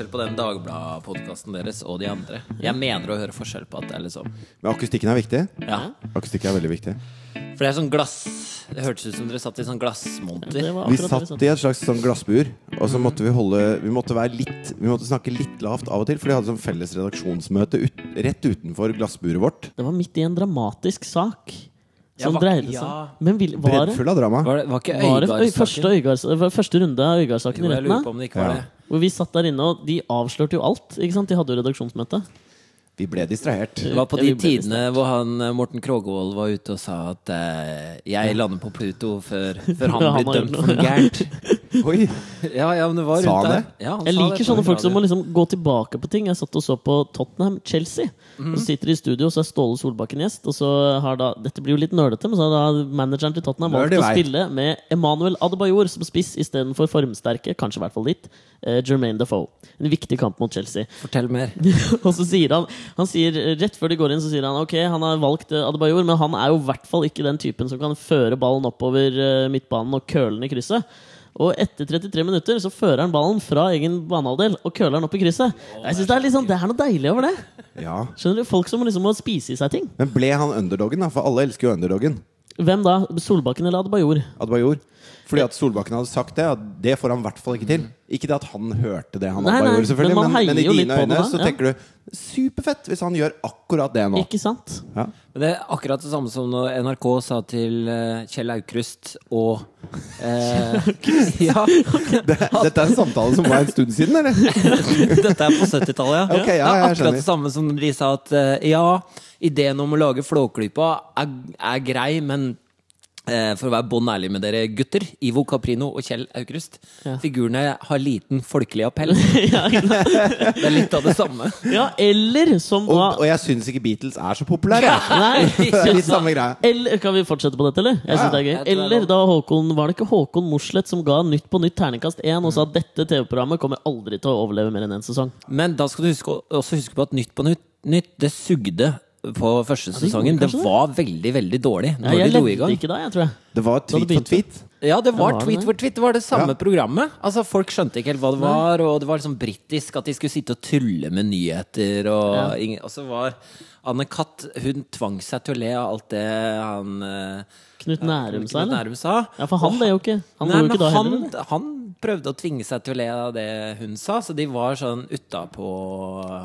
forskjell på den Dagbladet-podkasten deres og de andre. Jeg mener å høre forskjell på at det er liksom Men akustikken er viktig. Ja. Akustikken er veldig viktig. For det er sånn glass Det hørtes ut som dere satt i sånn glassmonter. Vi satt i et slags sånn glassbur, og så måtte vi holde Vi måtte være litt Vi måtte snakke litt lavt av og til, for de hadde sånn felles redaksjonsmøte ut, rett utenfor glassburet vårt. Det var midt i en dramatisk sak som Ja, dreide seg ja. Men vil, var det, Breddfull av drama. Var det var ikke var det øy, første, Øygardssaken? Det første runde av Øygardssaken Jo, i jeg lurer på om det ikke var Ja. det. Hvor vi satt der inne, og de avslørte jo alt. Ikke sant? De hadde jo redaksjonsmøte. Vi ble distrahert. Det var på de tidene hvor han eh, Morten Krogvold var ute og sa at eh, jeg lander på Pluto før, før han Ja, han blir dømt for noe. gærent. Oi! Ja, ja, men det var Sa rundt han der. det? Ja, han Jeg sa liker det sånne folk som må liksom gå tilbake på ting. Jeg satt og så på Tottenham-Chelsea. Og så sitter de i studio, og så er Ståle Solbakken gjest. Og så har da, Dette blir jo litt nerdete, men så har da manageren til Tottenham valgt å spille med Emanuel Adebayor som spiss istedenfor formsterke, kanskje i hvert fall litt, eh, Jermaine Defoe. En viktig kamp mot Chelsea. Fortell mer. og så sier han, han sier, Rett før de går inn, så sier han ok, han har valgt eh, Adebayor, men han er jo i hvert fall ikke den typen som kan føre ballen oppover eh, midtbanen og køle den i krysset. Og etter 33 minutter så fører han ballen fra egen banehalvdel og køler den opp i krysset. Jeg synes Det er sånn, det er noe deilig over det. Ja. Skjønner du, Folk som liksom må spise i seg ting. Men ble han underdogen, da? For alle elsker jo underdogen. Hvem da? Solbakken eller Adebayor? Adebayor. Fordi at Solbakken hadde sagt det, at det får han i hvert fall ikke til. Ikke det at han hørte det han Nei, nei, gjorde, selvfølgelig, men men, men, i dine øyne det så ja. tenker du superfett hvis han gjør akkurat det nå. Ikke sant? Ja. Men det er akkurat det samme som når NRK sa til eh, Kjell Aukrust og eh, Ja, Det, dette er en samtale som var en stund siden, eller? dette er på 70-tallet, ja. Okay, ja, det er akkurat skjønner. det samme som de sa at eh, ja, ideen om å lage Flåklypa er, er grei, men for å være bånn ærlig med dere gutter, Ivo Caprino og Kjell Aukrust, Ja. figurene har liten folkelig appell. ja. Det er litt av det samme. ja, eller som Og, da og jeg syns ikke Beatles er så populære. Nei, litt samme greia. Eller, Kan vi fortsette på dette, eller? Jeg synes det er gøy er Eller da Håkon Var det ikke Håkon Mosleth som ga Nytt på nytt terningkast 1 og sa at dette TV-programmet kommer aldri til å overleve mer enn én sesong? Men da skal du huske, også huske på at Nytt på Nytt, nytt det sugde på første sesongen. Det de det. var veldig, veldig dårlig Ja, jeg de levde ikke da, jeg tror jeg. Det var tweet for tweet. Ja, det var var tweet for tweet. Det var det samme Ja. programmet. Altså, Folk skjønte ikke helt hva det var, og det var liksom britisk at de skulle sitte og tulle med nyheter. Og, Ja. og så var Anne Katt Hun tvang seg til å le av alt det han eh, Knut Nærum sa, Knut? Nærum sa. Ja, for han ble jo ikke Han Nei, jo ikke da han, heller. han prøvde å tvinge seg til å le av det hun sa, så de var sånn utapå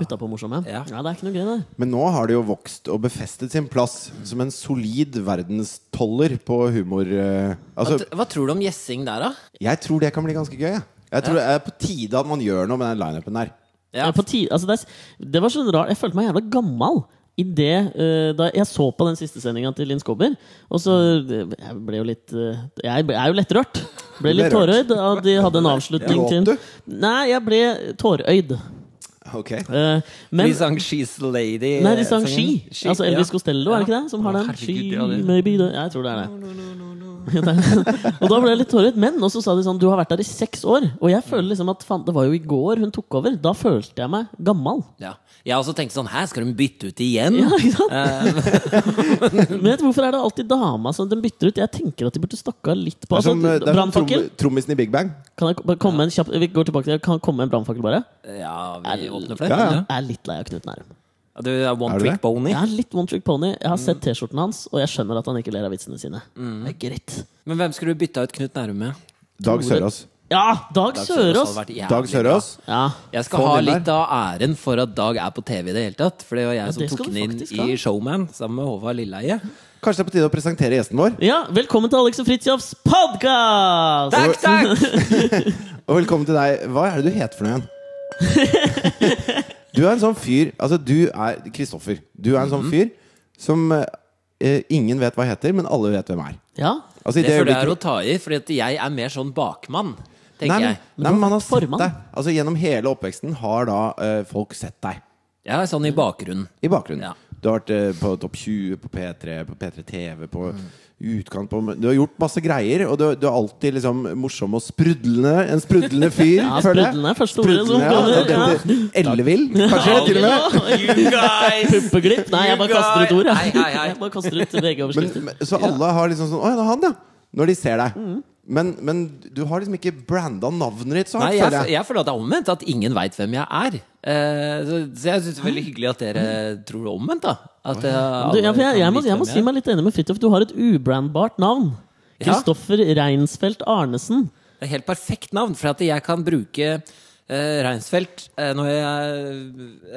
Utapå morsomme. Ja. Ja. det er ikke noe gøy, det. Men nå har de jo vokst og befestet sin plass som en solid verdenstoller på humor. eh, Altså, hva, hva tror du om gjessing der, da? jeg tror det kan bli ganske gøy. Jeg, jeg tror det er på tide at man gjør noe med den lineupen der. Ja. Altså det, det var så rart. Jeg følte meg jævla gammal. I det, eh, da jeg så på den siste sendinga til Linn Skåber, og så eh, Jeg ble jo litt eh, Jeg er jo lettrørt. Ble litt tårøyd. Og de hadde en avslutning til? Nei, jeg ble tårøyd. Ok Uh, men de sang 'She's the Lady'. Nei, de sang 'She'. She Altså Elvis ja. Costello, er det ikke det? Som har den? herregud, she, ja, det- maybe the Jeg tror det er det. og da ble jeg litt tåret. Men også sa de sånn Du har vært der i seks år. Og jeg føler liksom at faen, det var jo i går hun tok over. Da følte jeg meg gammel. Ja. Jeg også tenkte sånn Hæ, skal hun bytte ut igjen? Ja, ikke sant? Eh, Men vet hvorfor er det alltid dama som de bytter ut? Jeg tenker at de burde stokka litt på. Det er Altså, som, eh, det er som brannfakkel? trom, trommisen i Big Bang. Kan jeg komme med en kjapp Vi går tilbake til. Kan jeg komme med en brannfakkel, bare? ja, vi Er- for det. Ja, ja. Jeg er litt lei av Knut Nærum. Ja, Du er one Er du trick det? pony. Jeg er litt one trick pony. Jeg har sett T-skjorten hans, og jeg skjønner at han ikke ler av vitsene sine. Det er greit. Men hvem skulle du bytta ut Knut Nærum med? Dag Sørås. Ja! Dag Dag Sørås! hadde vært jævlig Dag Sørås. Ja. Jeg skal Få ha den litt av æren for at Dag er på TV i det hele tatt. For det var jeg Ja, som det tok du den inn faktisk i. Showman sammen med Håvard Lilleheie. Kanskje det er på tide å presentere gjesten vår. ja, velkommen til Alex og Fridtjofs podkast! Takk, takk! Og velkommen til deg. Hva er det du heter for noe igjen? Du er en sånn fyr Altså, du er Kristoffer. Du er en sånn fyr som eh, ingen vet hva heter, men alle vet hvem er. Ja. Altså, i Det føler jeg er å ta i, fordi jeg er mer sånn bakmann, Nei, men, nei, men man har sett formann. deg. Altså, gjennom hele oppveksten har da eh, folk sett deg er sånn i bakgrunnen. i bakgrunnen. Ja. Du har vært eh, på Topp 20, på P3, på P3 TV, på Mm. Utkant på Du har gjort masse greier, og du, du er alltid liksom morsom og sprudlende. En sprudlende fyr, Ja, sprudlende er første ordet Ja, Sprudlende, ja. det- Ellevill, kanskje, til og med. You guys! Puppeglipp? Nei, jeg bare kaster ut ord. Jeg, jeg bare kaster ut VG-overskrifter. så alle har liksom sånn Å ja, det er han, ja. Når de ser deg. Men, men du har liksom ikke branda navnet ditt så Nei, hardt, jeg, føler jeg. jeg føler at det er omvendt. At ingen veit hvem jeg er. Eh, så, så jeg syns det er veldig hyggelig at dere tror det omvendt. da At uh, Du, ja, for jeg, jeg, må, jeg må si meg litt enig med Fridtjof. Du har et ubrandbart navn. Ja. Kristoffer Reinsfeldt Arnesen. Det er helt perfekt navn, for at jeg kan bruke Uh, Reinsfeldt uh, når jeg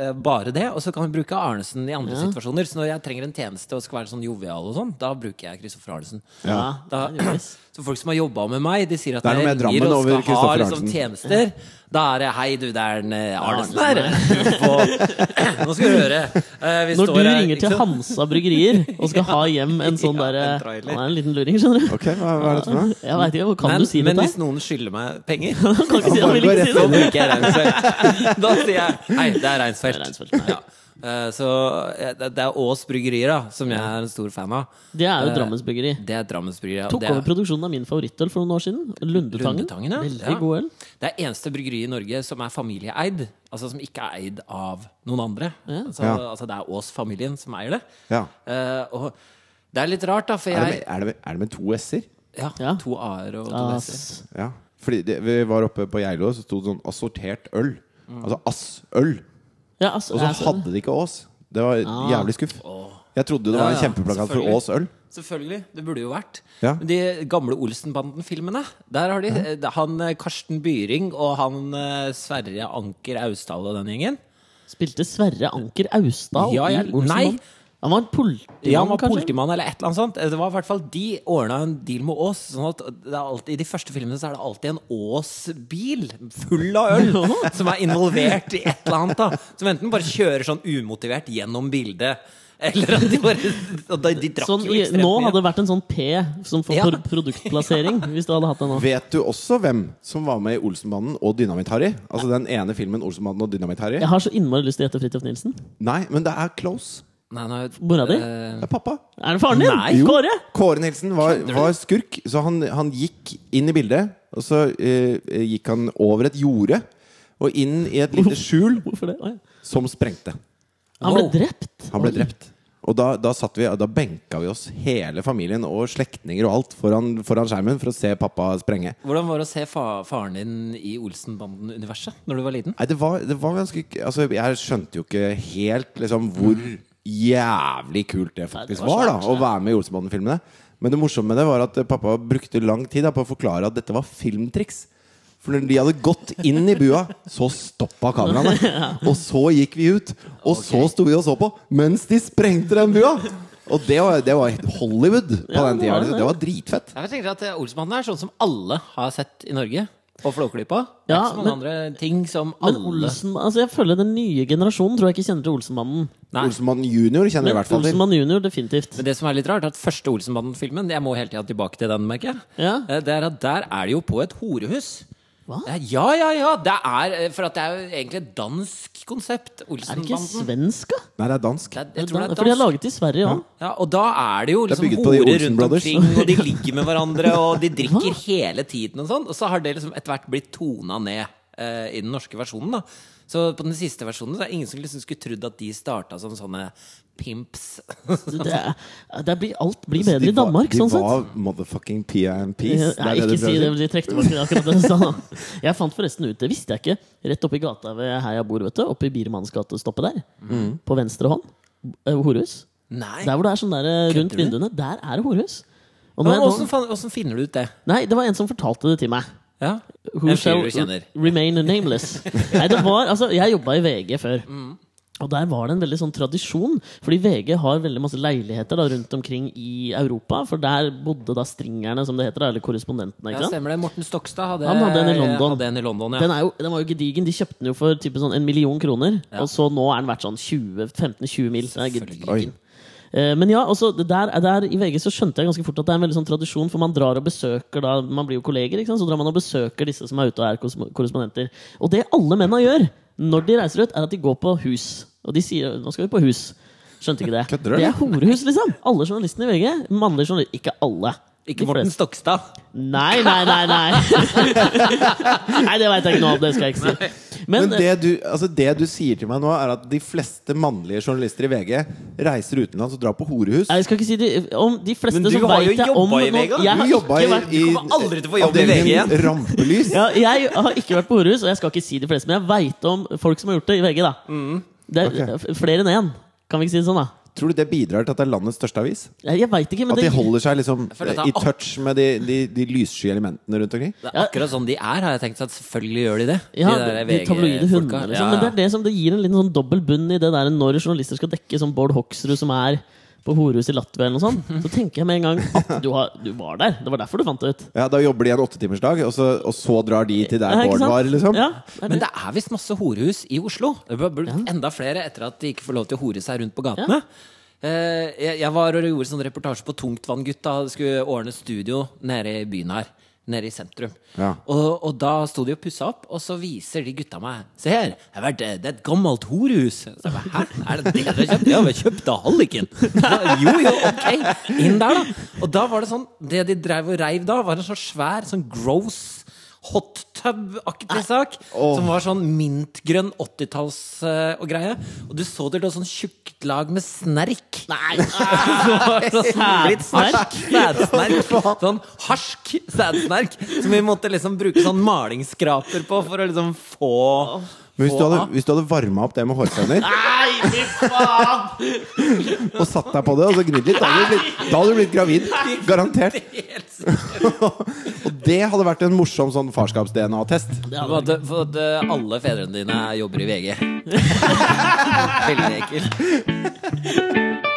uh, bare det, og så kan jeg bruke Arnesen i andre Ja. situasjoner. Så når jeg trenger en tjeneste og skal være sånn jovial og sånn, da bruker jeg Kristoffer Arnesen. Ja, Da- det. Så folk som har jobba med meg, de sier at Det er når jeg ringer og skal ha liksom, tjenester, da er det 'Hei, du, det er en eh, Arnesen her'. Nå skal du høre. Eh, vi Når står du her, ringer ikke til sant? Hansa bryggerier og skal ha hjem en sånn Ja, derre en trailer. Han er en liten luring, skjønner du. Ok, hva, hva er dette for noe? Jeg vet ikke, Kan men, du si men dette? hvis noen skylder meg penger, Kan ikke si, Han vil ikke si så det. bruker jeg Reinsfeldt. Da sier jeg 'Hei, det er Reinsfeldt'. Det er Reinsfeldt, nei. Ja. Eh, Så det er Ås Bryggerier, da, som jeg er en stor fan av. Det er jo Eh, Drammens Bryggeri. Det er Drammens Bryggeri. ja. Tok er- over produksjonen av min favorittøl for noen år siden. Lundetangen. Lundetangen, ja. Veldig Ja. god øl. Det er eneste bryggeri i Norge som er familieeid. Altså som ikke er eid av noen andre. Ja. Altså, Ja. altså det er Aas-familien som eier det. Ja. Eh, og det er litt rart, da, for Er det, med, er, det med, er det med to s-er? Ja, Ja. to a-er og to s-er. Ja. Fordi det, vi var oppe på Geilo, så sto det sånn assortert øl. Mm. Altså ass-øl. Ja, altså, Og så jeg hadde de ikke Ås. Det var Ah. jævlig skuff. Jeg trodde det var en Ja, ja, kjempeplakat for. Ås øl. Selvfølgelig. Det burde jo vært. Ja. Men De gamle Olsenbanden-filmene, der har de eh, han eh, Karsten Byring og han eh, Sverre Anker Austdal og den gjengen. Spilte Sverre Anker Austdal Ja, i Olsenbanden? Nei. Han var en politimann, Ja, han var kanskje? politimann eller et eller annet sånt. Det var i hvert fall De ordna en deal med Ås. Sånn at det er alltid, I de første filmene så er det alltid en Ås-bil full av øl som er involvert i et eller annet. da Som enten bare kjører sånn umotivert gjennom bildet, eller at de bare de, de drakk Sånn, jo nå hadde det vært en sånn P som for Ja. produktplassering, hvis du hadde hatt det nå. Vet du også hvem som var med i Olsenbanden og Dynamitt-Harry? Altså den ene filmen Olsenbanden og Dynamitt-Harry? Jeg har så innmari lyst til å gjette Fridtjof Nilsen. Nei, men det er close. Nei, nei, Mora di? eh, Det er pappa. Er det faren din? Nei. Jo. Kåre? Kåre Nilsen var, var skurk, så han, han gikk inn i bildet. Og så eh, gikk han over et jorde og inn i et lite skjul Hvorfor det? Å, ja. som sprengte. Han ble Wow. drept? Han ble drept. Og da, da, satt vi, da benka vi oss hele familien og slektninger og alt foran, foran skjermen for å se pappa sprenge. Hvordan var det å se fa faren din i Olsenbanden-universet når du var liten? Nei, det var, det var ganske Altså, jeg skjønte jo ikke helt liksom hvor jævlig kult det faktisk Nei, det var var, da å være med i Olsenbanden-filmene. Men det morsomme med det var at eh, pappa brukte lang tid da, på å forklare at dette var filmtriks. For når de hadde gått inn i bua, så stoppa kameraene. Og så gikk vi ut, og så sto vi og så på mens de sprengte den bua! Og det var, det var Hollywood på Ja, den tida. det. liksom. Det var dritfett. Jeg tenker at Olsmannen er sånn som alle har sett i Norge. På Flåklypa. Det er Ja, ikke så mange men- andre ting som alle Olsen, altså jeg føler den nye generasjonen tror jeg ikke kjenner til Olsenmannen. Nei. Olsenmann junior kjenner men, i hvert fall til. Olsenmann junior, definitivt. Men det som er litt rart, er at første Olsenmannen-filmen Jeg må hele tida tilbake til den, merker jeg. Ja. Eh, Det er at Der er det jo på et horehus. Hva? Ja, ja, ja! Det er, eh, for at det er jo egentlig et dansk konsept. Er det ikke svensk, da? Nei, det er dansk. Det er, jeg tror det er For de er laget i Sverige òg. Ja, og da er det jo liksom horer rundt omkring, og de ligger med hverandre, og de drikker hele tiden og sånn. Og så har det liksom etter hvert blitt tona ned eh, i den norske versjonen, da. Så på den siste versjonen så er det ingen som liksom skulle trodd at de starta som sånne pimps. Det, det blir, alt blir bedre i Danmark, de sånn sett. var motherfucking PMPs. Det ikke si det, men. De trekte tilbake akkurat det jeg sa. Jeg fant forresten ut, det visste jeg ikke, rett oppi gata ved her jeg bor, vet du. Oppe i Biermanns gatestoppet der. Mm. På venstre hånd. eh, Horehus. Nei! Der hvor det er sånn der eh, rundt vinduene, der er det horehus. Og åssen finner du ut det? Nei, det var en som fortalte det til meg. Ja? Who En fyr shall du kjenner. remain nameless. Nei, det var, altså, jeg jobba i VG før. Mm. Og der var det en veldig sånn tradisjon. Fordi VG har veldig masse leiligheter da, rundt omkring i Europa. For der bodde da stringerne, som det heter. da, Eller korrespondentene. Ja, ikke sant? stemmer det. Morten Stokstad hadde, Han hadde en i London. Hadde en i London ja. Den, er jo, den var jo gedigen. De kjøpte den jo for type sånn en million kroner. Og så nå er den verdt sånn 15-20 mil. Så Eh, Men ja, også der, der i VG så skjønte jeg ganske fort at det er en veldig sånn tradisjon, for man drar og besøker da Man blir jo kolleger, så drar man og besøker disse som er ute og er korrespondenter. Og det alle mennene gjør når de reiser ut, er at de går på hus. Og de sier 'nå skal vi på hus'. Skjønte ikke det. Det er horehus, liksom. Alle journalistene i VG. Mannlige journalister. Ikke alle. Ikke Morten. Stokstad. Nei, nei, nei, nei. nei, det veit jeg ikke noe om. Det skal jeg ikke si. Men, Men det du, altså det du sier til meg nå, er at de fleste mannlige journalister i VG reiser utenlands og drar på horehus. Nei, Jeg skal ikke si de, om de fleste Men du som har jo jobba i VG, Du jobba i, vært i kommer aldri til å få jobb i VG igjen. Rampelys. ja, Jeg har ikke vært på horehus, og jeg skal ikke si de fleste, men jeg veit om folk som har gjort det i VG. da Det er okay. flere enn én, kan vi ikke si det sånn, da? Tror du det bidrar til at det er landets største avis? Jeg, jeg vet ikke, men At de det, holder seg liksom i touch med de, de, de lyssky elementene rundt omkring? Det er akkurat sånn de er, har jeg tenkt at selvfølgelig gjør de det. ja, de, de, tabloide hundene, liksom. Ja, Men det er det som det gir en liten sånn dobbel bunn i det der når journalister skal dekke som Bård Hoksrud, som er på horehus i Latvia eller noe sånt. Så tenker jeg med en gang at du, har, du var der. Det var derfor du fant det ut. Ja, Da jobber de en åttetimersdag, og, så- og så drar de til der Ja, ikke sant? var, liksom? Ja, det er Men det. det er visst masse horehus i Oslo. Det burde blitt enda flere etter at de ikke får lov til å hore seg rundt på gatene. Eh, jeg, jeg var og gjorde sånn reportasje på Tungtvanngutta. Skulle ordne studio nede i byen her. Nede i sentrum. Ja. Og, og da sto de og pussa opp, og så viser de gutta meg Se her, vært, det er et gammelt horehus. Så jeg bare, Hæ? Er det det har kjøpt? Ja, vi har kjøpt av Halliken. Jo, jo, ok. Inn der, da. Og da var det sånn Det de drev og reiv da, var en sånn svær, sånn gross hot tub-aktig sak. Som var sånn mintgrønn 80-talls uh, og greie. Og du så det lå sånn tjukt lag med snerk. Nei, Sædsnerk? Sædsnerk. Sånn harsk sædsnerk. Som vi måtte liksom bruke sånn malingsskraper på for å liksom få Men hvis du hadde, hvis du hadde varma opp det med hårføner Nei, fy faen! og satt deg på det og så gnidd litt, da hadde du blitt, da hadde du blitt gravid. Garantert. Og det hadde vært en morsom sånn farskaps-DNA-test. For at, for at eh, alle fedrene dine jobber i VG. Veldig ekkelt.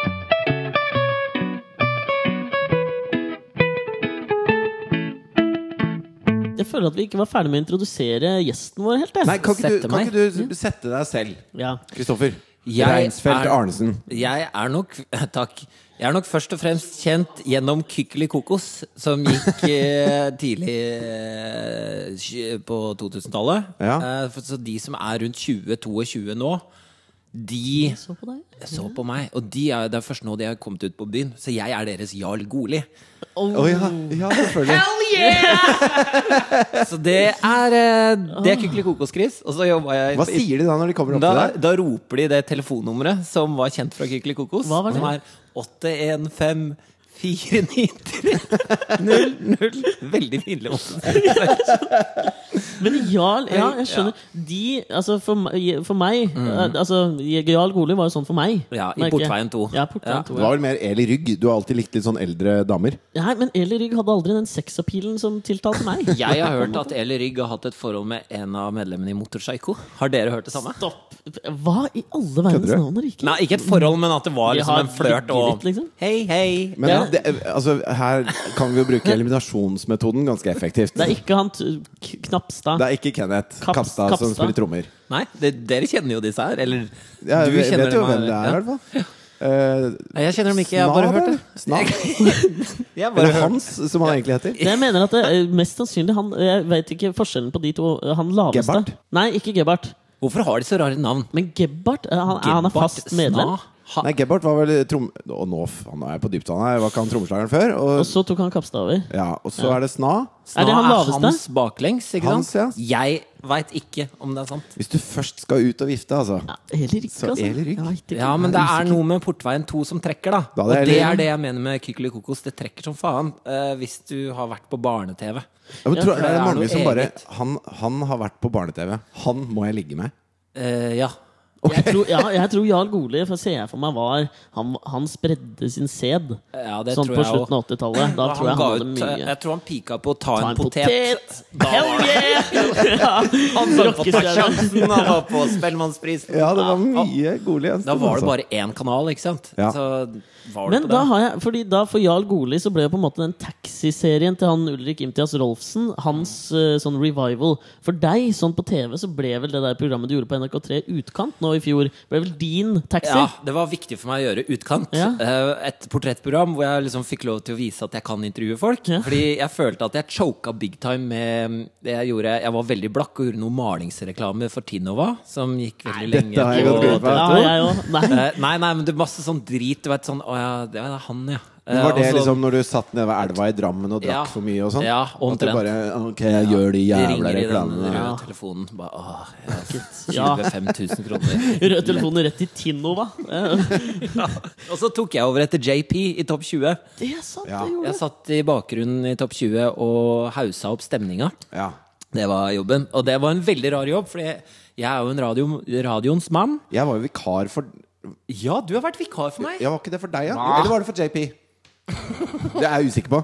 Jeg føler at vi ikke var ferdig med å introdusere gjesten vår helt. Nei, kan ikke, du, kan ikke du sette deg selv? Kristoffer. Ja. Reinsfeldt Arnesen. Jeg er nok Takk. Jeg er nok først og fremst kjent gjennom Kykkeli Kokos, som gikk eh, tidlig eh, på 2000-tallet. Ja. Eh, så de som er rundt 20-22 nå, de Så på deg. så på meg. Og de er, det er først nå de har kommet ut på byen. Så jeg er deres Jarl Goli. Å ja, ja, selvfølgelig. Så det er eh, Det er Kykeli Kokos-Chris. Og så jobba jeg Hva sier de da når de kommer opp da, til deg? da roper de det telefonnummeret som var kjent fra Kykeli Kokos. Hva var det? Som er 815 493 00. Veldig pinlig. måte å si det. Men Jarl, ja, jeg skjønner. De, altså for, for meg mm. altså, Jarl Goli var jo sånn for meg. Ja, i merker. Portveien 2. Ja, Portveien Ja. 2 Det Du var vel mer Eli Rygg. Du har alltid likt litt sånn eldre damer. Nei, men Eli Rygg hadde aldri den sexappealen som tiltalte meg. Jeg har hørt at Eli Rygg har hatt et forhold med en av medlemmene i Motorpsycho. Har dere hørt det samme? Stopp! Hva i alle verdens navn Ikke... Nei, ikke et forhold, men at det var liksom en flørt og litt, liksom. Hei, hei. Men Ja. Det, altså, her kan vi jo bruke eliminasjonsmetoden ganske effektivt. Det er ikke han K- Knapstad. Det er ikke Kenneth Kaps- Kapstad som spiller trommer. Nei, det, dere kjenner jo disse her. Eller Ja, du kjenner vet jo dem hvem det er, i hvert fall. Eh, Nei, Jeg kjenner dem ikke, jeg har bare hørt det. Snar? Sna? Jeg bare Eller Hans, som han egentlig heter. Jeg mener at det er mest sannsynlig han Jeg vet ikke forskjellen på de to. Han laveste. Gebhardt? Nei, ikke Gebhardt. Hvorfor har de så rare navn? Men Gebhardt eh, han, han er fast medlem. Sna? Ha, Nei, Gebhardt var vel trom... Og nå han er på dyptvann her. Var ikke han trommeslageren før? Og Og, så tok han Kapstad ja, og så er det Sna. Sna Er det han er hans baklengs, ikke Hans, sant? Jeg veit ikke om det er sant. Hvis du først skal ut og vifte, altså. Ja, eller Rygg, Så altså. Rygg? Jeg. Ja, men det er noe med Portveien 2 som trekker, da. Da Og det er det er det jeg mener med Kykeli Kokos. Det trekker som faen uh, hvis du har vært på barne-TV. Ja, men tror, for er det er mange som bare han, han har vært på barne-TV. Han må jeg ligge med. Uh, ja. Jeg, tror, ja, jeg tror Jarl Goli for ser jeg for meg var Han, han spredde sin sæd. ja, Sånn på slutten av 80-tallet. Da tror jeg han hadde ut, mye Jeg tror han pika på å ta, Ta en potet. Da Hell var det- yeah! ja. Han var på sjansen, han var på Spellemannsprisen. Ja, det var mye Goli. Da var det bare én kanal, ikke sant? Ja. Så Men da har jeg Fordi da for Jarl Goli så ble jo på en måte den taxiserien til han Ulrik Imtias Rolfsen hans uh, sånn revival. For deg, sånn på TV, så ble vel det der programmet du gjorde på NRK3 Utkant nå i fjor, ble vel din taxi? Ja, det var viktig for meg å gjøre Utkant. Ja. Uh, Et portrettprogram hvor jeg liksom fikk lov til å vise at jeg kan intervjue folk. Ja. Fordi jeg følte at jeg choka big time med det jeg gjorde. Jeg var veldig blakk og gjorde noe malingsreklame for Tinova, som gikk veldig lenge dette har jeg gått glipp av. Nei. Eh, nei, nei, men det er masse sånn drit. Du vet sånn Å ja, det er han, ja. Men Var det Også, liksom når du satt nede ved elva i Drammen og drakk Ja. for mye og sånn? Ja, At du omtrent. bare Ok, jeg gjør de jævla ringer i den røde telefonen. Bare, åh, jeg har 25 000 kroner. Rød telefon rett til Tinnova. Eh, Og så tok jeg over etter JP i Topp 20. Det er sant, Ja. det gjorde Jeg satt i bakgrunnen i Topp 20 og hausa opp stemninga. Ja. Det var jobben. Og det var en veldig rar jobb, for jeg er jo en radio, radioens mann. Jeg var jo vikar for Ja, du har vært vikar for meg. Ja, Var ikke det for deg, ja? Eller var det for JP? Det er jeg usikker på.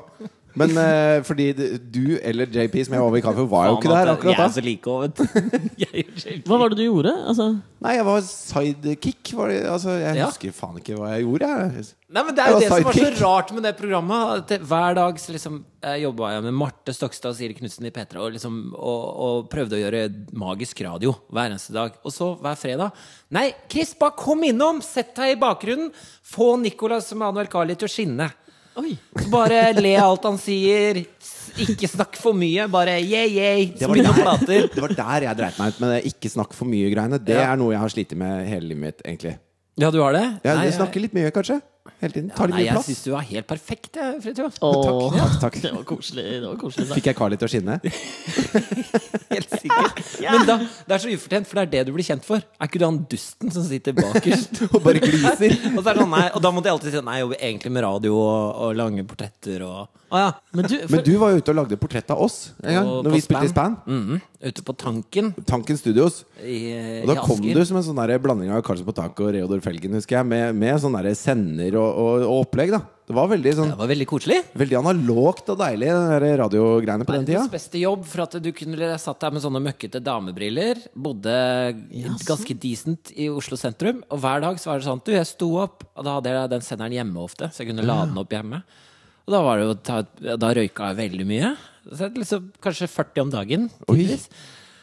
Men eh, fordi du eller JP, som jeg var vikar for, var jo ikke der at akkurat Jeg er da. så like over. Jeg og JP. Hva var det du gjorde? Altså, Nei, jeg var sidekick. Var det, altså, jeg Ja. husker faen ikke hva jeg gjorde. Jeg. Nei, men Det er Jeg jo var det som var så sidekick. rart med det programmet. At det, hver dag så liksom eh, jobba jeg med Marte Stokstad og Siri Knutsen i P3 og, liksom, og, og prøvde å gjøre magisk radio hver eneste dag. Og så hver fredag Nei, Chris, bare kom innom! Sett deg i bakgrunnen! Få Nicolas Manuel Carli til å skinne. Oi. Bare le alt han sier. Ikke snakk for mye. Bare yeah, yeah. Det var, der, plater. det var der jeg dreit meg ut med det ikke snakk for mye-greiene. Det Ja. er noe jeg har slitt med hele livet mitt, egentlig. Ja, du har det? Jeg, Nei, jeg snakker litt mye, kanskje. Hele tiden. Tar litt Nei, mye jeg plass. syns du var helt perfekt, jeg, Fridtjof. Takk, ja, takk. Det var koselig. Det var koselig. Fikk jeg Carly til å skinne? Helt sikkert. Men da, det er så ufortjent, for det er det du blir kjent for. Er ikke du han dusten som sitter bakerst? Og bare gliser. og, så er sånn, nei, og da måtte jeg alltid si nei, jeg jobber egentlig med radio og, og lange portretter og ah, ja. Men du, Men du var jo ute og lagde portrett av oss en gang, Og når vi spilte i Span. Span. Mhm. Ute på Tanken Tanken Studios. i, Og da kom du som en sånn der blanding av Karlsen på taket og Reodor Felgen, husker jeg, med, med sånn der sender og, og, og opplegg. da Det var veldig sånn Det var veldig koselig. Veldig analogt og deilig, den radiogreiene på den tida. Verdens beste jobb, for at du kunne satt der med sånne møkkete damebriller. Bodde ganske decent i Oslo sentrum. Og hver dag så var det sånn Du, jeg sto opp, og da hadde jeg den senderen hjemme ofte, så jeg kunne lade den opp hjemme. Og da var det jo Da røyka jeg veldig mye. Så liksom, kanskje 40 om dagen. Tidligvis.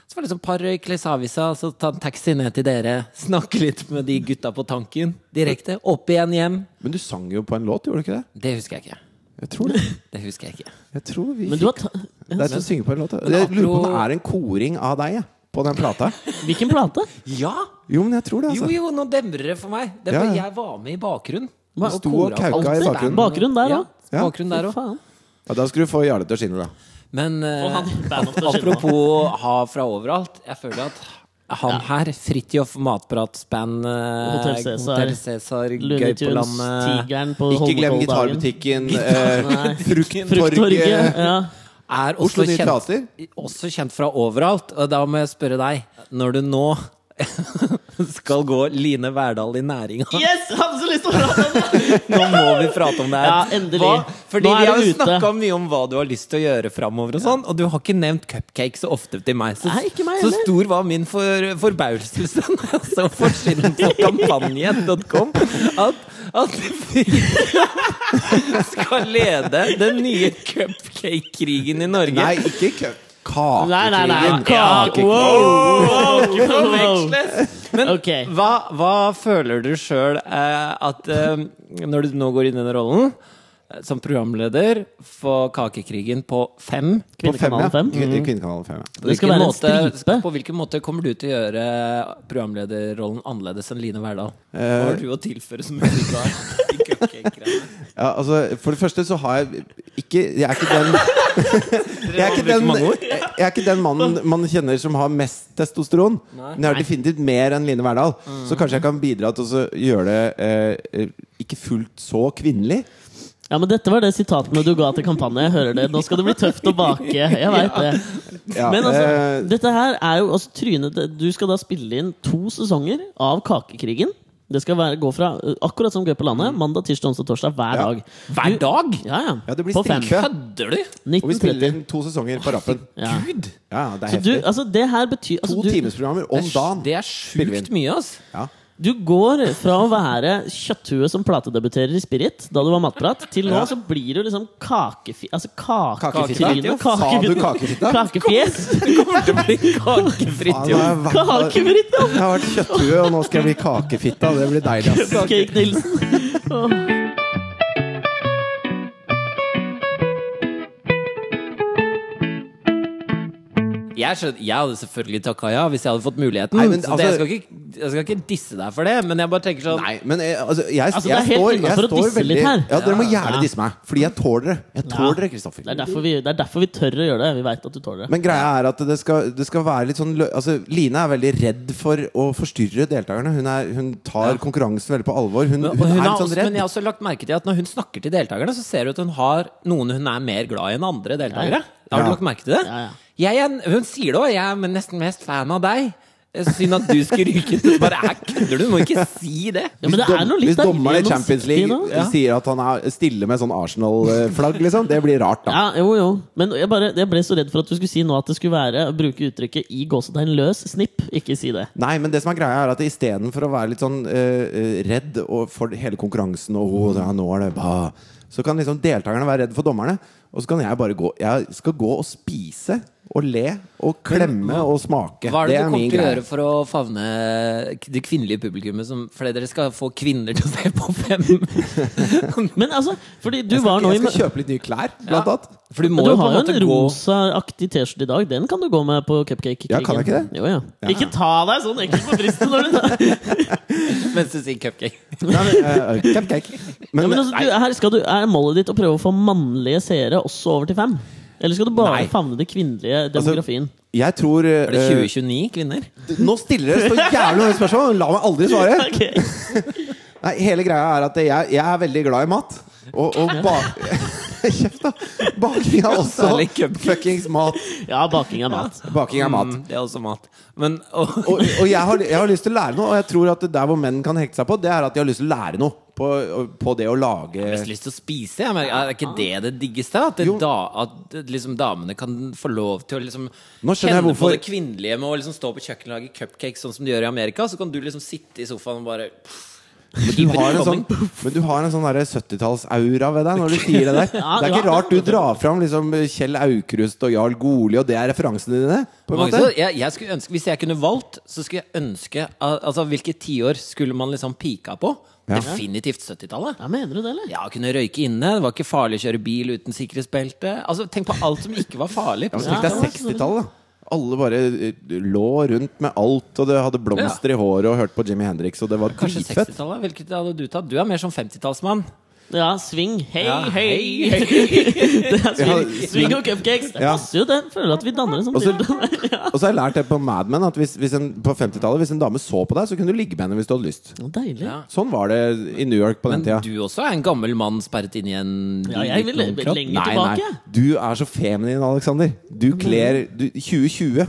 Så var det liksom par røyk, lese så ta en taxi ned til dere. Snakke litt med de gutta på tanken. Direkte. Opp igjen hjem. Men du sang jo på en låt, gjorde du ikke det? Det husker jeg ikke. Jeg tror det. Det husker jeg ikke. Jeg tror vi men du har fikk ta Det er til å synge på en låt. Jeg lurer på om det er en koring av deg jeg, på den plata. Hvilken plate? Ja! Jo, men jeg tror det, Jo, altså. jo, nå demrer det for meg. Det var, ja. Jeg var med i bakgrunnen. Du sto og kauka i bakgrunnen. Bakgrunn der òg? Ja. der òg. Faen. Ja, da skal du få Jarle til å skinne, da. Men eh, apropos ha fra overalt. Jeg føler at han her, Fridtjof Matpratsband, uh, Hotell Cæsar, Hotell Cæsar, Gøy på landet Ikke glem gitarbutikken, eh, Frukttorget. Ja. er også kjent, også kjent fra overalt. Og da må jeg spørre deg, når du nå skal gå Line Verdal i næringa Yes! Jeg hadde så lyst til å prate om det! Nå må vi prate om det her. Ja, endelig. Hva? Fordi Nå er vi har jo snakka mye om hva du har lyst til å gjøre framover, og sånn Og du har ikke nevnt cupcake så ofte til meg. Så, Nei, ikke meg så stor var min for, forbauselse da jeg så forsiden på kampanje.com at, at vi skal lede den nye cupcake-krigen i Norge. Nei, ikke Nei, nei, nei. Kakekrigen. Kake. Kakekrigen. Wow! Ikke forveksles! Men okay. hva, hva føler du sjøl eh, at eh, Når du nå går inn i denne rollen som programleder for Kakekrigen på fem På fem, ja. Kvinnekanalen 5. Kvinnekanalen 5, ja. på Det skal hvilken måte, stripe. På hvilken måte kommer du til å gjøre programlederrollen annerledes enn Line Verdal? Hva Eh, har du å tilføre som musikar ja, altså, for det første så har jeg ikke Jeg er ikke den jeg er, ikke den, jeg er ikke den mannen man kjenner som har mest testosteron. Men jeg har definitivt mer enn Line Verdal. Så kanskje jeg kan bidra til å gjøre det eh, eh, ikke fullt så kvinnelig. Ja, men Dette var det sitatene du ga til kampanje. Jeg hører det. Nå skal det bli tøft å bake. Jeg vet det. Men altså, eh, dette her er jo altså, Tryne, Du skal da spille inn to sesonger av Kakekrigen. Det skal være, gå fra uh, akkurat som Gøy på landet. Mandag, tirsdag, onsdag, torsdag hver Ja. dag. Hver dag? Ja, ja. Ja, det blir På fem. Kødder du? og vi spiller 1930. inn to sesonger på rappen. Ja. Gud! Ja, det er Så du, heftig. altså, det her betyr altså, To du, timesprogrammer om dagen. Det er Spiller vi inn. sjukt mye, altså. Ja. Du går fra å være kjøtthue som platedebuterer i Spirit, da du var matprat, til nå så blir du liksom kakefi... Altså kake... Sa du kakefitta? Kakefjes! Det kommer til å bli kakefritt, jo. Kakefritt, ja! jeg har vært kjøtthue, og nå skal jeg bli kakefitta. Det blir deilig. ass. Cake Nilsen. Jeg, skjønner, jeg hadde selvfølgelig takka ja hvis jeg hadde fått muligheten. Nei, men så altså- det, jeg skal ikke jeg skal ikke disse deg for det, men jeg bare tenker sånn Nei, men jeg, altså, jeg, Altså, det er helt innenfor å disse veldig litt her. Ja, dere må gjerne Ja. disse meg, fordi jeg tåler det. Jeg tåler det, Kristoffer. Det det er derfor vi tør å gjøre det. Vi veit at du tåler det. Men greia er at det skal, det skal være litt sånn Altså, Line er veldig redd for å forstyrre deltakerne. Hun, er, hun tar Ja. konkurransen veldig på alvor. Hun, Men, hun, hun er litt sånn redd. men jeg har også lagt merke til at når hun snakker til deltakerne, så ser det ut at hun har noen hun er mer glad i enn andre deltakere. Har du Ja. lagt merke til det? Ja, ja. Jeg er, hun sier det òg. Jeg er nesten mest fan av deg. Synd at du skulle ryke ut. Bare er kødder du? Du må ikke si det. Ja, men det Hvis er noe litt Hvis dommeren i Champions League nå. sier at han er stille med sånn Arsenal-flagg, liksom, det blir rart, da. Ja, jo, jo. Men jeg, bare, jeg ble så redd for at du skulle si nå at det skulle være å bruke uttrykket 'i gåsetegn løs snipp'. Ikke si det. Nei, men det som er greia er at istedenfor å være litt sånn eh, eh, redd og for hele konkurransen og oh, ja, nå er det bah, Så kan liksom deltakerne være redd for dommerne. Og så kan jeg bare gå Jeg skal gå og spise og le og klemme og smake. Hva er det, du kommer til å gjøre for å favne det kvinnelige publikummet? Som, fordi dere skal få kvinner til å se på fem. Men altså, fordi du Jeg var skal, nå i jeg skal kjøpe litt nye klær, blant Ja. annet. For du må du jo på har jo måte en gå rosaaktig T-skjorte i dag. Den kan du gå med på cupcake. Ja, kan jeg ikke det? Jo, ja. Ikke ta deg sånn ekkelt på brystet når du mens du sier cupcake. Eh, Cupcake. ja, Men, men altså, du, her skal du, Er målet ditt å prøve å få mannlige seere også over til fem? Eller skal du bare Nei. favne det kvinnelige Altså, demografien? jeg tror Er det eh, 2029 kvinner? Nå stiller dere så jævlig mange spørsmål! La meg aldri svare! Okay. Nei, hele greia er at jeg, jeg er veldig glad i mat. Og, og ba Kjeft, da! Baking er også Særlig fuckings mat. Ja, baking er mat. Baking er mat. Mm, det er også mat. Men og, Og, og jeg, har, jeg har lyst til å lære noe, og jeg tror at der hvor menn kan hekte seg på, det er at de har lyst til å lære noe. På, på det å lage Jeg har mest lyst til å spise. Jeg merker, er ikke det det diggeste? At, det da, at liksom, damene kan få lov til å liksom, kjenne på det kvinnelige med å liksom, stå på kjøkkenet og lage cupcakes sånn som de gjør i Amerika. Så kan du liksom sitte i sofaen og bare Men du har en sånn, men du har en sånn 70-talls-aura ved deg når du sier det der. Det er ikke rart du drar fram liksom Kjell Aukrust og Jarl Goli, og det er referansene dine. På en måte jeg, jeg skulle ønske, Hvis jeg kunne valgt, så skulle jeg ønske Altså Hvilke tiår skulle man liksom pika på? Ja. Definitivt 70-tallet. Ja, Mener du det, eller? Ja, kunne røyke inne. Det var ikke farlig å kjøre bil uten sikkerhetsbelte. Altså, Tenk på alt som ikke var farlig. Ja, men Tenk deg 60-tallet, da. Alle bare eh, lå rundt med alt, og det hadde blomster i håret og hørte på Jimmy Hendrix, og det var Kanskje 60-tallet? Hvilket hadde du tatt? Du er mer som 50-tallsmann. Ja, swing. Hei, Ja, hei! hei, det er swing, Ja, swing og cupcakes. Det Ja. passer jo, det. Føler at vi danner en sånn Og så- ja. Og så har jeg lært det på Mad Men at hvis, hvis en, på 50-tallet Hvis en dame så på deg, så kunne du ligge med henne hvis du hadde lyst. Deilig. Ja. Sånn var det i New York på Men den tida. du også er en gammel mann sperret inn i en Ja, jeg vil lenger tilbake. nei. Du er så feminin, Alexander. Du kler du, 2020.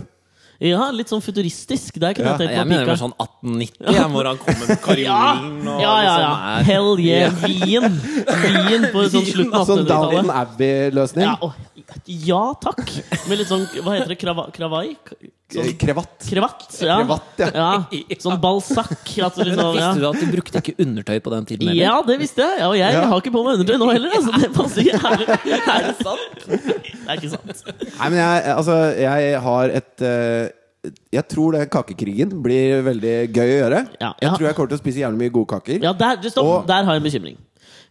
Ja, litt sånn futuristisk. Der kunne Ja, jeg tenkt Jeg mener det var sånn 1890, ja, hvor han kom med Karin Ja, og ja, ja, ja. liksom Hell yeah, Wien! Wien på sånn slutten av Sånn Downton Abbey-løsning. Ja, å, ja takk! Med litt sånn Hva heter det? Krava, kravai? Sånn, Krevatt. krevatt? Ja. Krevatt, ja. Sånn balsakk. Altså, liksom, ja. Visste du at de brukte ikke undertøy på den tiden? Eller? Ja, det visste jeg. Ja, og jeg Ja. har ikke på meg undertøy nå heller. Altså, det passer ikke. Er det, er det sant? Det er ikke sant. Nei, men jeg, altså, jeg har et uh Jeg tror den kakekrigen blir veldig gøy å gjøre. Ja, Jeg tror jeg kommer til å spise jævlig mye gode kaker. Ja, der, stopp. Og- der har jeg en bekymring.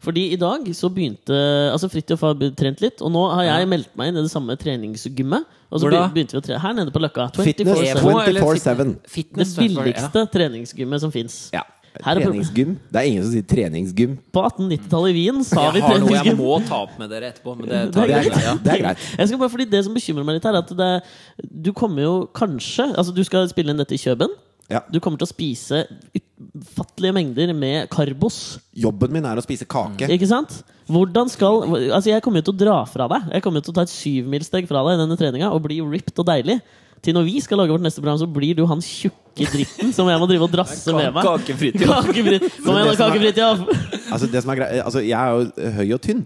Fordi i dag så begynte Altså Fridtjof har trent litt, og nå har jeg meldt meg inn i det samme treningsgymmet. Og så begynte vi å trene her nede på Løkka. 24/7. Evo, eller 24/7. Det Fitness, billigste treningsgymmet som fins. Ja. Her er Treningsgym. Det er ingen som sier treningsgym. På 1890-tallet i Wien sa vi Jeg har noe jeg må ta opp med dere etterpå, men det Det er greit. Det er greit. Jeg skal bare, fordi Det som bekymrer meg litt, her er at det, du kommer jo kanskje Altså Du skal spille inn dette i Kjøben. Ja. Du kommer til å spise ufattelige mengder med karbos. Jobben min er å spise kake. Ikke sant? Hvordan skal Altså Jeg kommer jo til å dra fra deg. Jeg kommer jo til å ta et syvmilssteg fra deg i denne treninga og bli ripped og deilig. Til når vi skal lage vårt neste program, så blir du han tjukke dritten som jeg må drive og drasse med meg. Kakefritid. Kakefritt. Kom igjen, ja. Altså, det som er grei, altså, jeg er jo høy og tynn.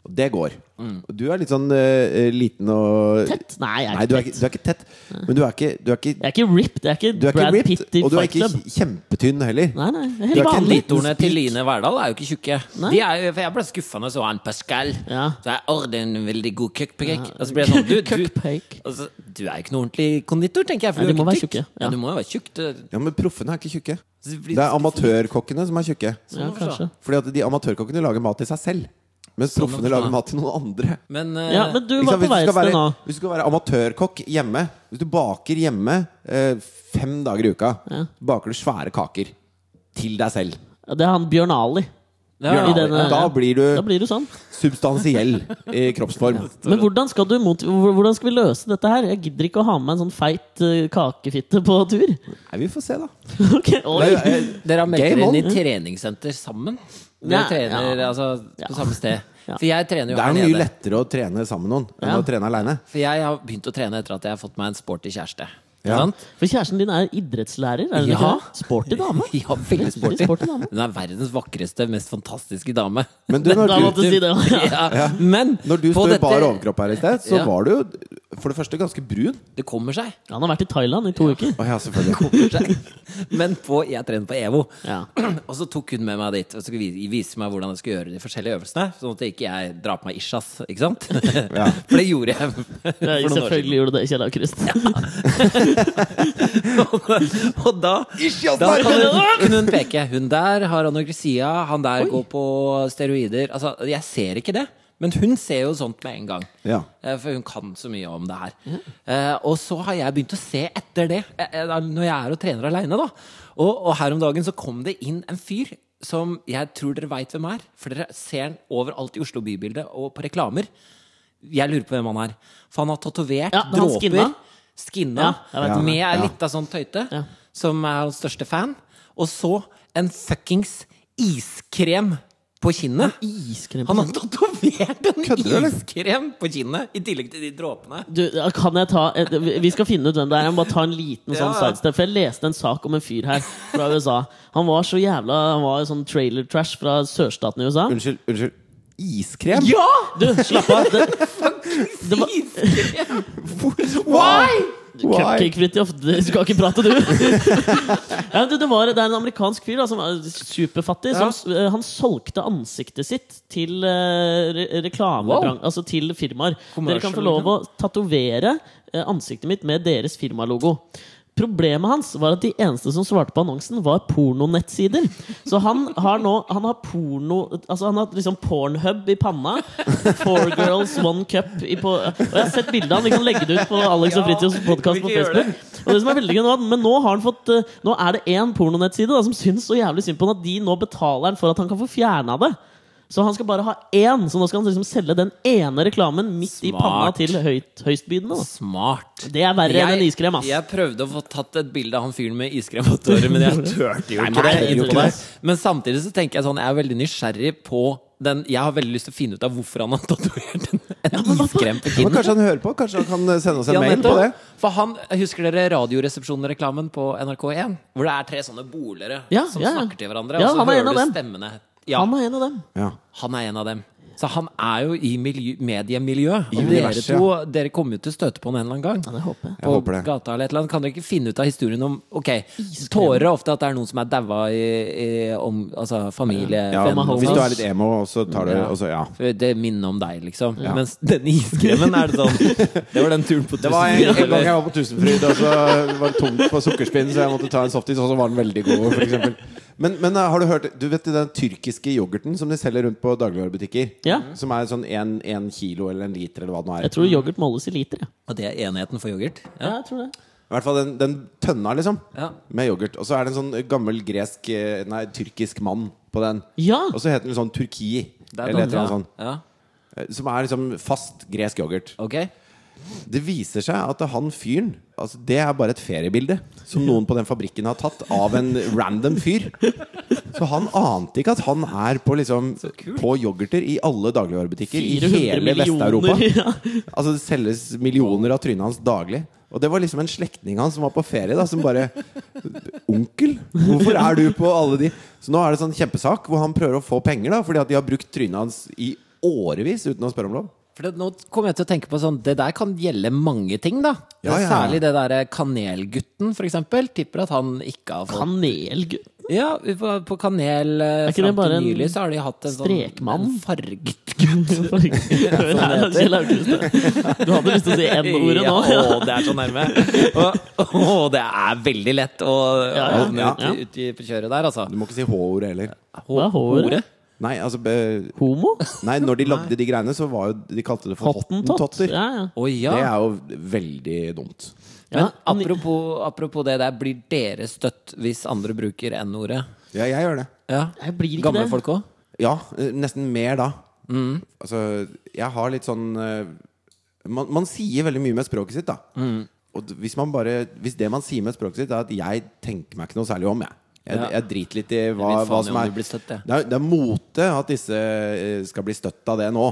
Og det går. Mm. Du er litt sånn uh, liten og Tett? Nei, jeg er Nei, du er, ikke du er ikke tett. Men du er ikke, du er ikke, Jeg er ikke ripped. Jeg er ikke du er ikke Brad ripped, Pitt i og du er ikke Club. kjempetynn heller. Nei, nei. Er Du helt er vanlig. liten Litorene til. Line Verdal er jo ikke tjukke. De er, for jeg ble skuffa når jeg så han Pascal. Ja. Så jeg, Å, det er en veldig god cupcake. Og så ble jeg sånn Du, du, altså, du er jo ikke noe ordentlig konditor, tenker jeg. For Nei, du er må være tykk. tjukke, ja. Ja, du må jo være tjukk. Ja, Men proffene er ikke tjukke. det er amatørkokkene som er tjukke. Ja, kanskje. Fordi at de amatørkokkene lager mat til seg selv. Mens proffene forstå. lager mat til noen andre. Men, uh, Ja, men du var sant? på vei et sted nå. hvis du skal være amatørkokk hjemme Hvis du baker hjemme eh, fem dager i uka, Ja. baker du svære kaker til deg selv. Det er han Bjørn Ali. Ja, Ali. denne- da blir Da du blir du sånn. substansiell i kroppsform. Men hvordan skal, du mot, hvordan skal vi løse dette her? Jeg gidder ikke å ha med meg en sånn feit eh, kakefitte på tur. Nei, vi får se, da. okay, oi. Dere har meldt dere inn i treningssenter sammen? Dere Ja, trener ja. altså Ja. på samme sted? For jeg trener jo Det er mye lettere å trene sammen med noen enn Ja. å trene aleine. For jeg har begynt å trene etter at jeg har fått meg en sporty kjæreste. Ja. For kjæresten din er idrettslærer? Er hun Ja. ikke? Sporty dame? Ja, veldig sporty. Sporty dame. Hun er verdens vakreste, mest fantastiske dame. Men du, når du, du si det. Ja. Men når du står i dette- bar overkropp her i sted, så Ja. var du jo for det første ganske brun. Det kommer seg. Han har vært i Thailand i to uker. Oh, ja, selvfølgelig. Kommer seg. Men på, jeg trener på EVO. Ja. Og så tok hun med meg dit og så vi- viste meg hvordan jeg skulle gjøre de forskjellige øvelsene. Sånn at ikke jeg drar på meg ishas, ikke sant? Ja. For det gjorde jeg Ja, for noen år selvfølgelig gjorde du det, Kjell Aukrust. siden. Og da, da kan hun, kunne hun peke. Hun der har anoreksia, han der går på steroider. Altså, jeg ser ikke det. Men hun ser jo sånt med en gang. Ja. Eh, For hun kan så mye om det her. Eh, og så har jeg begynt å se etter det, eh, eh, når jeg er og trener aleine. Og, og her om dagen så kom det inn en fyr som jeg tror dere veit hvem er. For dere ser han overalt i Oslo bybilde og på reklamer. Jeg lurer på hvem han er. For han har tatovert Ja, er dråper. Skinna. Ja, med ei Ja. lita sånn tøyte, Ja. som er hans største fan. Og så en fuckings iskrem på kinnet. Iskrem Han har tatovert en Kødder iskrem på kinnet, i tillegg til de dråpene. Du, kan jeg ta Vi skal finne ut hvem det er. Jeg må bare ta en liten sånn Ja. sidestep. For jeg leste en sak om en fyr her fra USA. Han var så jævla Han var sånn trailer trash fra sørstaten i USA. Unnskyld. unnskyld Iskrem? Ja! Du, slapp av! Det, det var! Why? Cupcake Fridtjof, du skal ikke prate, du! ja, du det, var, det er en amerikansk fyr da, som er superfattig. Som, eh, han solgte ansiktet sitt til uh, re Wow. altså til firmaer. Dere kan få lov å tatovere eh, ansiktet mitt med deres firmalogo. Problemet hans var at de eneste som svarte på annonsen, var pornonettsider. Så han har nå Han har porno Altså han har liksom Pornhub i panna. Four girls, one cup i på, Og jeg har sett bildet av han. Vi kan legge det ut på Alex og Fritjofs podkast på Facebook. Og det som er veldig gøy nå, Men nå har han fått eh, Nå er det én pornonettside da, som syns så jævlig synd på han at de nå betaler han for at han kan få fjerna det. Så han skal bare ha én, så nå skal han liksom selge den ene reklamen midt i panna til høyt, høystbydende. da. Smart. Det er verre enn en iskrem, ass. Jeg prøvde å få tatt et bilde av han fyren med iskrem på tåret, men jeg turte jo ikke nei, det. Men samtidig så tenker jeg sånn, jeg er veldig nysgjerrig på den Jeg har veldig lyst til å finne ut av hvorfor han har tatovert en, en iskrem på Men kinnet. kanskje han hører på? Kanskje han kan sende oss en Ja, mail på det? For han, Husker dere Radioresepsjonen-reklamen på NRK1? Hvor det er tre sånne bolere Ja, som ja, snakker til hverandre, Ja, og så er hører du stemmene. Ja, Han er en av dem. Ja. han er en av dem. Så han er jo i miljø, mediemiljøet. I Og dere to Dere kommer jo til å støte på han en eller annen gang. Ja, det håper jeg. Jeg på håper det. gata eller et eller annet. Kan dere ikke finne ut av historien om Ok, tårer er ofte at det er noen som er daua i, i om, altså familie Ja, venn, hvis du er litt emo, så tar du Ja. Også, ja. Det minner om deg, liksom. Mens den iskremen er det sånn Det var den turen på Tusenfryd. Det var en, en gang jeg var på Tusenfryd, og så var det tomt på sukkerspinn, så jeg måtte ta en softis, og så var den veldig god, for eksempel. Men, men uh, har du hørt Du vet den tyrkiske yoghurten som de selger rundt på dagligvarebutikker? Ja. Som er sånn en kilo eller en liter, eller hva det nå er. Jeg tror yoghurt måles i liter. Ja. Og det er enheten for yoghurt? Ja, jeg tror det. I hvert fall den, den tønna, liksom. Ja. Med yoghurt. Og så er det en sånn gammel gresk eh, Nei, tyrkisk mann på den. Ja! Og så heter den sånn Turki. Er Eller et eller annet sånt. ja. Eh, Som er liksom fast gresk yoghurt. Ok. Det viser seg at han fyren altså Det er bare et feriebilde som noen på den fabrikken har tatt av en random fyr. Så han ante ikke at han er på, liksom, på yoghurter i alle dagligvarebutikker i hele Vest-Europa. Ja. Altså Det selges millioner av trynet hans daglig. Og det var liksom en slektning han som var på ferie, da som bare Onkel, hvorfor er du på alle de Så nå er det sånn kjempesak hvor han prøver å få penger, da fordi at de har brukt trynet hans i årevis uten å spørre om lov. For det, nå kommer jeg til å tenke på sånn Det der kan gjelde mange ting, da. Ja, ja. Særlig det derre Kanelgutten, for eksempel. Tipper at han ikke har fått Kanelgutt. Ja, på, på Kanel eh, Er fram bare til en nylig så har de hatt en sånn strekmann? en farget gutt. Du hadde lyst til å si N-ordet nå. Ja, å, det er så nærme. Og, å, det er veldig lett å Ja, ja. ut, ut i på kjøret der, altså. Du må ikke si H-ordet heller. Er håret? Nei, altså be, Homo? Nei, når de lagde de greiene, så var jo De kalte det for Hottentott? hottentotter. Ja, ja. Oh, ja. Det er jo veldig dumt. Men Ja, men- apropos, apropos det der, blir dere støtt hvis andre bruker N-ordet? Ja, jeg gjør det. Ja. Jeg blir ikke Gamle det. folk òg? Ja, eh, nesten mer da. Altså, jeg har litt sånn eh, man, man sier veldig mye med språket sitt, da. Og hvis, man bare, hvis det man sier med språket sitt, er at 'jeg tenker meg ikke noe særlig om', jeg. Jeg, jeg driter litt i hva, hva som er støtt, det, er, det er mote at disse eh, skal bli støtt av det nå.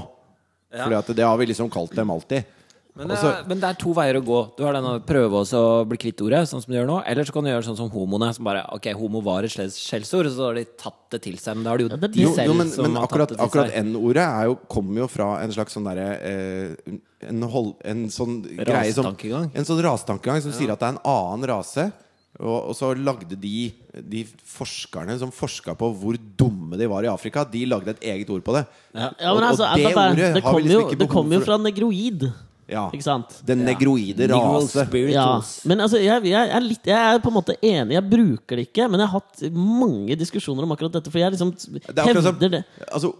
Ja. Fordi at det har vi liksom kalt dem alltid. Men, det Også- er- men det er to veier å gå. Du har den å prøve å bli kvitt ordet, sånn som du gjør nå. Eller så kan du gjøre sånn som homoene, som bare Ok, homo var et skjellsord, og så har de tatt det til seg. Men da har de jo Ja, det er de Jo, selv jo, men, som men har tatt akkurat, det til akkurat seg. N-ordet er kommer jo fra en slags sånn derre eh, en, en sånn greie som En sånn rasetankegang som sier at det er en annen rase. Og, og så lagde de De forskerne som forska på hvor dumme de var i Afrika, de lagde et eget ord på det. Ja, Ja, men og altså, det det, det, ordet det har vi kommer ikke jo, det kommer jo fra negroid. Ja. Ikke sant? Den negroide ja. rase. Ja, men altså, jeg, jeg, er litt, jeg er på en måte enig. Jeg bruker det ikke, men jeg har hatt mange diskusjoner om akkurat dette. For jeg liksom Det hevder som det. Altså,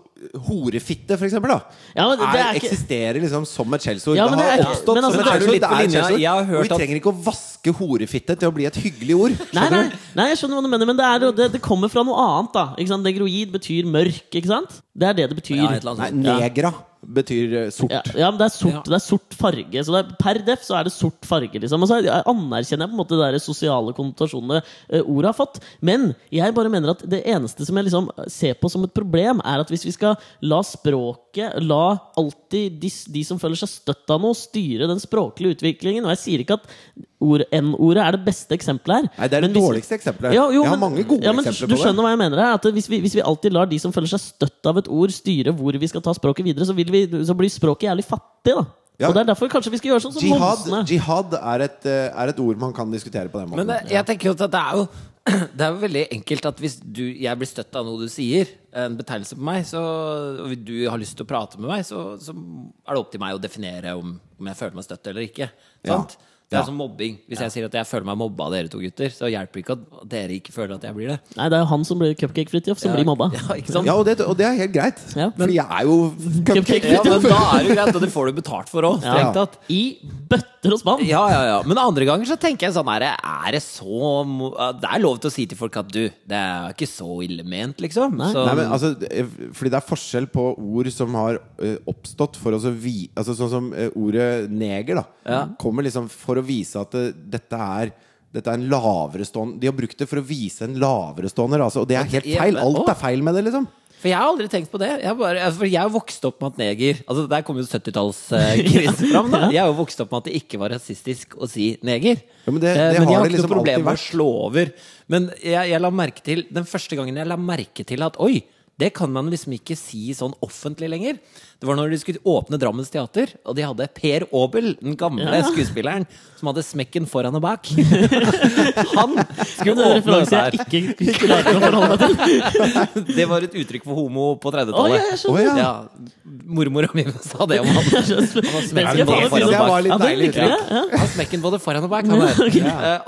horefitte, for eksempel, da. Ja, men det er, er ikke- eksisterer liksom som et skjellsord. Ja, det det har er oppstått men altså, som et er skjellsord. Og vi trenger ikke å vaske horefitte til å bli et hyggelig ord. Nei, nei, nei, jeg skjønner hva du mener, men det, er, det, det kommer fra noe annet. da ikke sant? Negroid betyr mørk, ikke sant? Det er det det betyr. Ja, et eller annet Nei, negra betyr eh, sort. Ja, ja, men det er sort, Ja. det er sort farge. Så det er, per def så er det sort farge. Liksom. Og så anerkjenner jeg på en måte de sosiale konnotasjonene uh, ordet har fått. Men jeg bare mener at det eneste som jeg liksom ser på som et problem, er at hvis vi skal la språket La alltid de, de som føler seg støtt av noe, styre den språklige utviklingen. Og jeg sier ikke at ord- N-ordet er det beste eksempelet her. Nei, det er det hvis- dårligste eksempelet. Ja, jo, jeg har men- mange gode ja, men eksempler du på skjønner det. hva jeg mener her, at hvis vi, hvis vi alltid lar de som føler seg støtt av et ord, styre hvor vi skal ta språket videre, så, vil vi, så blir språket jævlig fattig. da Ja. Og det er derfor kanskje vi skal gjøre sånn som Jihad, jihad er, et, eh, er et ord man kan diskutere på den måten. Men det, jeg tenker jo at det er jo det er jo veldig enkelt at hvis du, jeg blir støtt av noe du sier, en betegnelse på meg, så, og du har lyst til å prate med meg, så, så er det opp til meg å definere om, om jeg føler meg støtt eller ikke. Ja. Det er Ja. som mobbing. Hvis jeg sier at jeg føler meg mobba av dere to gutter, så hjelper det ikke at dere ikke føler at jeg blir det. Nei, det er jo han som blir Cupcake-Fridtjof, som blir mobba. Ja, ikke sant? ja, og det, og det er helt greit. Ja. Fordi jeg er jo cupcake. Ja, men da er det greit, og det får du betalt for òg, Ja. I. I bøtter og spann! Ja, ja, ja. Men andre ganger så tenker jeg sånn her Er det så Det er lov til å si til folk at du, det er ikke så ille ment, liksom. Nei. Så, Nei, men altså, eh, fordi det er forskjell på ord som har eh, oppstått for å vi... Altså sånn som eh, ordet neger, da. Ja. Kommer liksom for å vise at det, dette er dette er en lavere stående De har brukt det for å vise en lavere stående rase, og det er helt feil. Alt er feil med det, liksom. For jeg har aldri tenkt på det. Jeg, bare, for jeg har vokst opp med at neger Altså Der kommer jo 70-tallskrise fram. da Jeg har jo vokst opp med at det ikke var rasistisk å si neger. Ja, men det- det uh, men har jeg har ikke liksom noe problem med å slå over. Men jeg, jeg la merke til den første gangen jeg la merke til at oi, det kan man liksom ikke si sånn offentlig lenger. Det var når de skulle åpne Drammens teater, og de hadde Per Aabel, den gamle Ja. skuespilleren, som hadde smekken foran og bak. Han skulle er åpne det der. ikke klarer å forholde meg til. Det var et uttrykk for homo på 30-tallet. jeg skjønner. Å, ja. Ja, mormora mi sa det om han. Han har smekken både foran og bak. Han har smekken både foran og bak.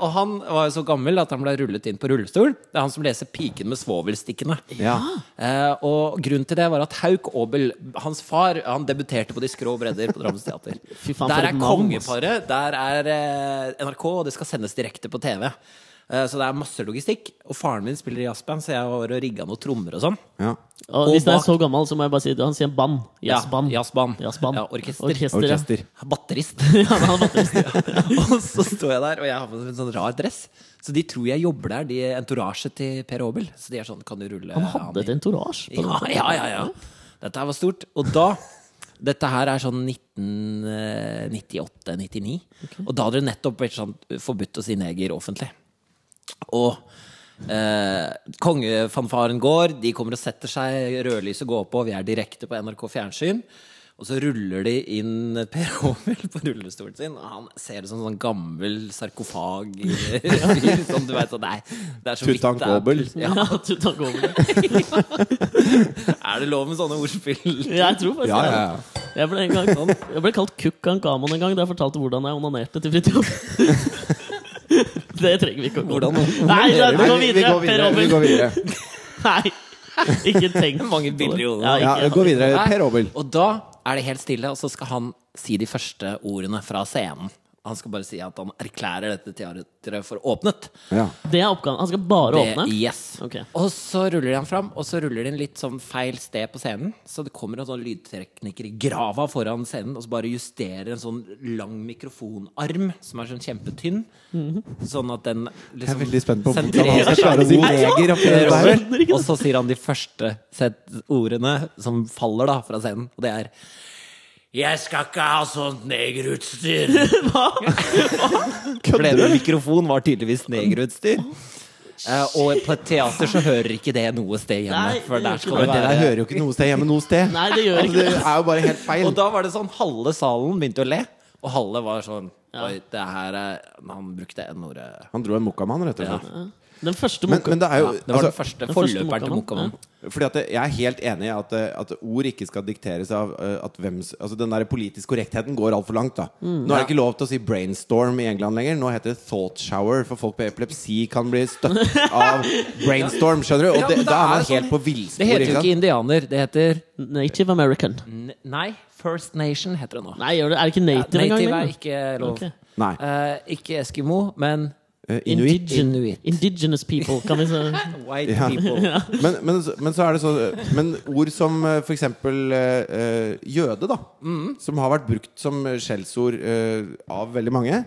Og han var jo så gammel at han ble rullet inn på rullestol. Det er han som leser 'Piken med svovelstikkene'. Ja. Eh, og grunnen til det var at Hauk Aabel, hans far, han debuterte på De skrå bredder på Drammens teater. Der er navn, kongeparet, der er eh, NRK, og det skal sendes direkte på TV. Eh, så det er masse logistikk. Og faren min spiller i jazzband, så jeg var og rigga noen trommer og sånn. Ja. Og hvis det er så gammel, så må jeg bare si Han sier band. Jazzband. Ja, jazzband. Jazzband. Ja, orkester. Orkester, ja. Orkester. Batterist. ja, han var batterist. og så står jeg der, og jeg har på meg en sånn rar dress. Så de tror jeg jobber der, de entourage til Per Aabel. Så de er sånn, kan du rulle Han hadde et entourage. ja, ja, ja, ja. Dette her var stort. Og da Dette her er sånn 1998-99. Og da hadde det nettopp vært sånn forbudt å si neger offentlig. Og eh, kongefanfaren går, de kommer og setter seg, rødlyset går på, vi er direkte på NRK Fjernsyn. Og så ruller de inn Per Aabel på rullestolen sin, og han ser ut som en sånn gammel sarkofag. sånn, du vet, sånn, nei, det er så Tutankabel. Ja, Ja, Tutankobel. er det lov med sånne ordspill? Jeg tror faktisk Ja, ja, ja. Jeg ble, en gang, jeg ble kalt Kukkankamon en gang da jeg fortalte hvordan jeg onanerte til Fridtjof. Det trenger vi ikke å gå Hvordan Nei, da, vi går vi, vi videre. går Per videre. Vi går videre. Nei, ikke tenk Mange bilder i hodet. Ja, Ja, gå videre. Per Obel. Og da er det helt stille, og så skal han si de første ordene fra scenen. Han skal bare si at han erklærer dette teatret for åpnet. Ja. Det er oppgaven. Han skal bare Det, åpne? yes. Okay. Og så ruller de han fram, og så ruller de han litt sånn feil sted på scenen. Så det kommer en sånn lydtekniker i grava foran scenen og så bare justerer en sånn lang mikrofonarm som er sånn kjempetynn. Sånn at den liksom Jeg er liksom veldig spent på hvordan han skal klare å oppi dette her. Og så sier han de første set ordene som faller da fra scenen, og det er jeg skal ikke ha sånt negerutstyr. For det mikrofon var tydeligvis negerutstyr. Eh, og på et teater så hører ikke det noe sted hjemme. Nei, For det der skal det det der hører jo ikke noe sted hjemme noe sted. Nei, det gjør Altså, ikke det det. er jo bare helt feil. Og da var det sånn halve salen begynte å le, og halve var sånn Ja. Oi, det her er Han brukte N-ordet. Han dro en mokkamann, rett og Ja. Den første Men, men det er jo Ja, det var altså, den første forløperen til Mokkamann, Mokkamann. Fordi at Jeg er helt enig i at, eh, at ord ikke skal dikteres av eh, at hvem Altså Den der politisk korrektheten går altfor langt. da Mm. Nå er det ikke lov til å si brainstorm i England lenger. Nå heter det thought shower, for folk med epilepsi kan bli støtt av brainstorm. Skjønner du? Og det, ja, det da er man er sånn- helt på Det heter jo ikke indianer, det heter Native American. N Nei, First Nation heter det nå. Nei, er det ikke native engang? Native er ikke lov. Okay. Nei. Eh, ikke Eskimo, men Eh, Inuit. Indigen- Indigenous people, kan vi si. white Ja. people. Men, men, men så er det så Men ord som f.eks. for eksempel eh, eh, jøde, da. Mm. Som har vært brukt som skjellsord uh, av veldig mange.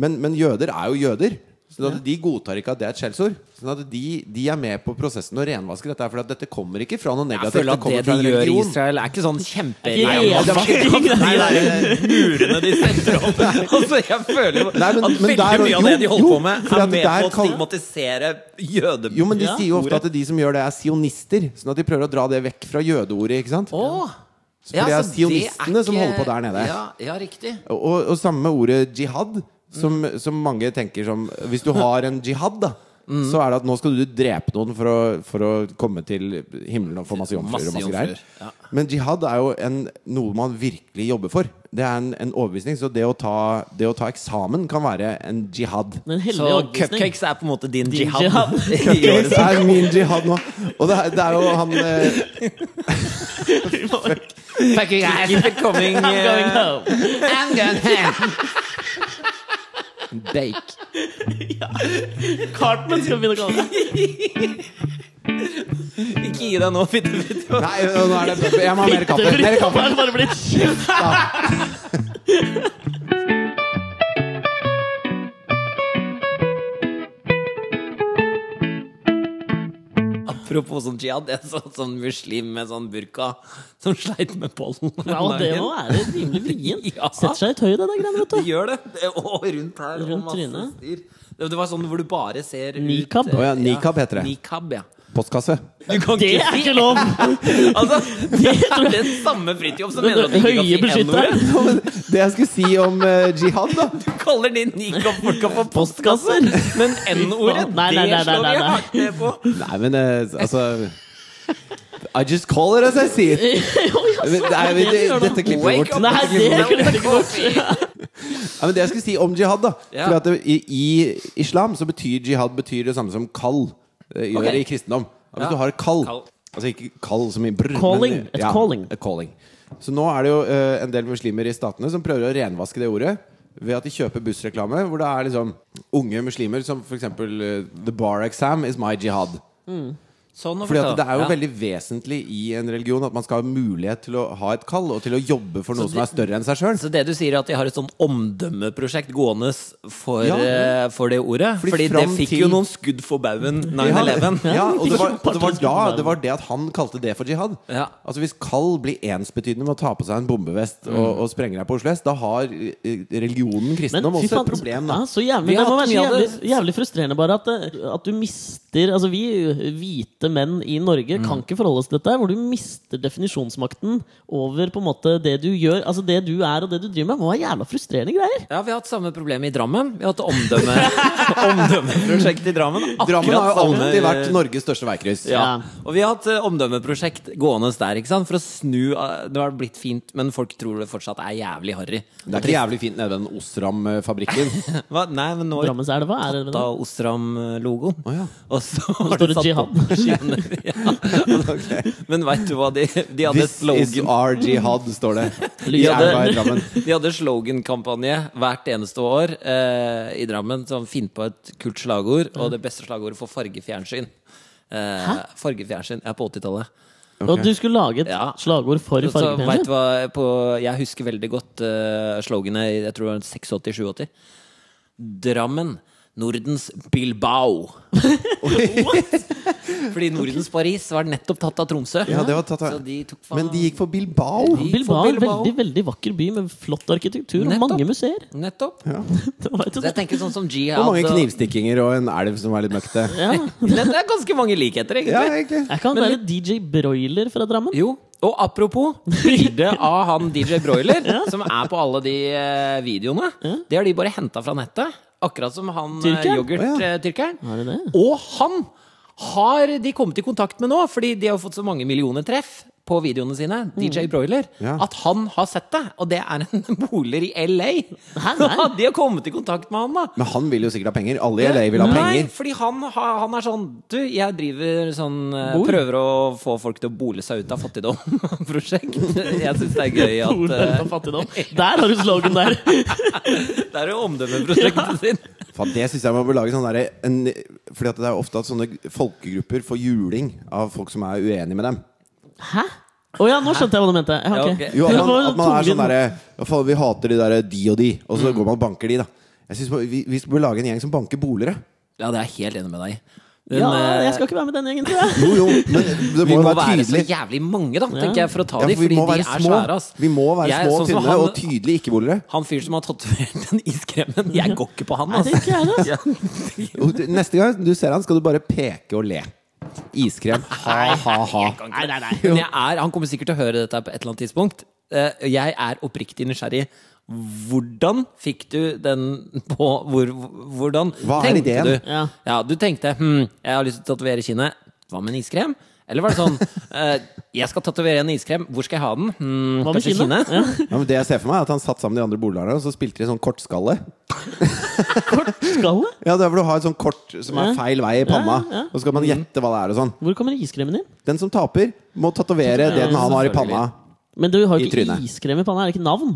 Men, men jøder er jo jøder. Så at de godtar ikke at det er et skjellsord. Sånn at de, de er med på prosessen å renvaske dette. For dette kommer ikke fra noe Jeg føler at det, det de gjør i. Israel, er ikke sånn kjempe... Ikke Nei, Nei, er murene de setter opp. Altså, jeg føler jo Nei, men- at veldig der- mye av det de holder jo, på med, er med der på å stigmatisere jødeordet. Jo, men de Ja. sier jo ofte at de som gjør det, er sionister. Sånn at de prøver å dra det vekk fra jødeordet. ikke sant? Åh! For det er sionistene som holder på der nede. Ja, ja riktig. Og, og samme ordet jihad, som, som mange tenker som Hvis du har en jihad, da. Mm. Så er det at nå skal du drepe noen for å, for å komme til himmelen og få masse jomfruer. Og masse greier ja. Men jihad er jo en, noe man virkelig jobber for. Det er en, en overbevisning. Så det å, ta, det å ta eksamen kan være en jihad. Men hellig Så cupcakes er på en måte din, Din jihad. jihad. Det er min jihad nå. Og det er, det er jo han eh, Packing ass, keep it coming. I'm going eh, home. I'm going home. Bake. Cartman skal vi begynne å kalle det. Ikke gi deg nå, fitte, fitte. Nei, nå er det Jeg må ha mer kaffe. Mer kaffe. bare blitt kjeft. Apropos sånn jihad, jeg så sånn muslim med sånn burka som sleit med pollen. Ja, og det må være rimelig vrient. Ja. Setter seg i tøyet, det der greiene, vet Det du. gjør det. det. Og rundt her. og masse styr. Det det var sånn hvor du bare ser ut Nikab. eh, Å ja, nikab heter det. Nikab, ja. Postkasse. Du kan Det er ikke lov! Altså, det er den samme Fridtjof som mener at du ikke kan si. N-ordet. Det jeg skulle si om uh, jihad, da Du kaller din nikab-folka for postkasser, men N-ordet, det slår vi hardt ned på. Nei, men uh, altså I just call it as I see it. Nei, men det, dette klipper vi bort. Nei, det ikke coffee. Ja, men det jeg skulle si om jihad, da For at det, i, I islam så betyr jihad betyr det samme som kall gjør okay. i kristendom. Hvis Ja. du har et kall. Altså ikke kall som i brr, Calling. men, Et calling. et calling. Så nå er det jo uh, en del muslimer i statene som prøver å renvaske det ordet. Ved at de kjøper bussreklame hvor det er liksom unge muslimer som f.eks. Uh, The bar exam is my jihad. Sånn Fordi. Det er jo Ja. veldig vesentlig i en religion at man skal ha mulighet til å ha et kall og til å jobbe for noe Så som er større enn seg sjøl. Så det du sier er at de har et sånn omdømmeprosjekt gående for, Ja. eh, for det ordet? Fordi Fordi, det fikk til- jo noen skudd for baugen 9-11. Ja, og det var, det var da det var det at han kalte det for jihad. Ja. Altså Hvis kall blir ensbetydende med å ta på seg en bombevest og, og sprenge deg på Oslo S, da har eh, religionen kristendom også et problem. Da. så jævlig, det må være så jævlig, jævlig frustrerende bare at, at du mister Altså Vi hvite menn i Norge Mm. kan ikke forholde oss til dette, hvor du mister definisjonsmakten over på en måte det du gjør. Altså Det du er og det du driver med, må være jævla frustrerende greier. Ja, vi har hatt samme problem i Drammen. Vi har hatt omdømme, omdømmeprosjekt i Drammen. Akkurat Drammen har jo alltid vært Norges største veikryss. Ja. Ja. Og vi har hatt eh, omdømmeprosjekt gående der ikke sant? for å snu eh, Det har blitt fint, men folk tror det fortsatt er jævlig harry. Det er ikke jævlig fint nede ved den Osram-fabrikken. Nei, men nå Drammenselva er det Osram-logoen. Oh, ja. Og så står det jihad. Millioner. Ja. Men veit du hva de, de hadde This is slogan our jihad, står det. De Drammen. De hadde slogankampanje hvert eneste år eh, i Drammen. Sånn, Finn på et kult slagord, og det beste slagordet for fargefjernsyn. Eh, fargefjernsyn er på 80-tallet. Og du skulle lage et Ja. slagord for fargefjernsyn? Jeg husker veldig godt uh, sloganet jeg tror det var 86-87. Drammen. Nordens Bilbao. Fordi Nordens Paris var nettopp tatt av Tromsø. Ja, det var tatt av- Så de tok faen Men de gikk for Bilbao. De- Bilbao for en Bilbao. veldig veldig vakker by med flott arkitektur og Nettopp. mange museer. Nettopp. Det var Så jeg tenker sånn som Jihad Og mange knivstikkinger og en elv som er litt møkkete. ja. Det er ganske mange likheter, egentlig. Ja, egentlig. Er ikke han være DJ Broiler fra Drammen? Jo, og apropos bildet av han DJ Broiler, som er på alle de eh, videoene. Det har de bare henta fra nettet. Akkurat som han eh, Tyrkeren? yoghurt-tyrkeren. Er det det? Og han har de kommet i kontakt med nå, fordi de har fått så mange millioner treff på videoene sine, DJ Broiler, Ja. at han har sett det. Og det er en boler i LA. Hæ, nei? de har kommet i kontakt med han, da. Men han vil jo sikkert ha penger. Alle i LA vil ha Nei, penger. fordi han, har- han er sånn Du, jeg driver sånn eh, Bor? Prøver å få folk til å bole seg ut av fattigdom-prosjekt. Jeg syns det er gøy at eh, ut av fattigdom. Der har du slogan der! Det er jo omdømmeprosjektet sin. Faen, det syns jeg man bør lage sånn derre en- Fordi at det er ofte at sånne folkegrupper får juling av folk som er uenige med dem. Hæ? Å ja, nå skjønte jeg hva du mente. Ja, ok. Ja, ok. Jo, at man, at man er sånn der derre Vi hater de derre de og de, og så går man og banker de, da. Jeg synes Vi, vi bør lage en gjeng som banker bolere. Ja, det er jeg helt enig med deg i. Men, Ja, eh, jeg skal ikke være med den gjengen, tror jeg. Jo, jo, men det må vi må være være så jævlig mange, da, tenker jeg, for å ta Ja, de, for vi fordi de er små. svære, ass. Vi må være Jeg- små, sånn tynne han- og tydelige ikke-bolere. Han fyren som har tatovert den iskremen, jeg går ikke på han, altså. Neste gang du ser han, skal du bare peke og le. Iskrem. Ha, ha, ha. Nei, nei, nei. Men jeg er, han kommer sikkert til å høre dette på et eller annet tidspunkt. Eh, Jeg er oppriktig nysgjerrig. Hvordan fikk du den på hvor, Hvordan Hva er tenkte ideen? du? Ja. Ja, du tenkte hm, jeg har lyst til å tatovere kinnet. Hva med en iskrem? Eller var det sånn eh, Jeg skal tatovere en iskrem. Hvor skal jeg ha den? Hmm, Hva med kanskje kinnet? kinnet? Ja. Ja, men det jeg ser for meg, er at han satt sammen de andre bolerne, og så spilte de sånn kortskalle. Kortskalle? Ja, det er hvor du har et sånn kort som er Ja. feil vei i panna, Ja, ja. og så skal man gjette hva det er og sånn. Hvor kommer iskremen inn? Den som taper, må tatovere det den han har i panna. Men du har jo I ikke trynet. iskrem i panna. Er det ikke navn?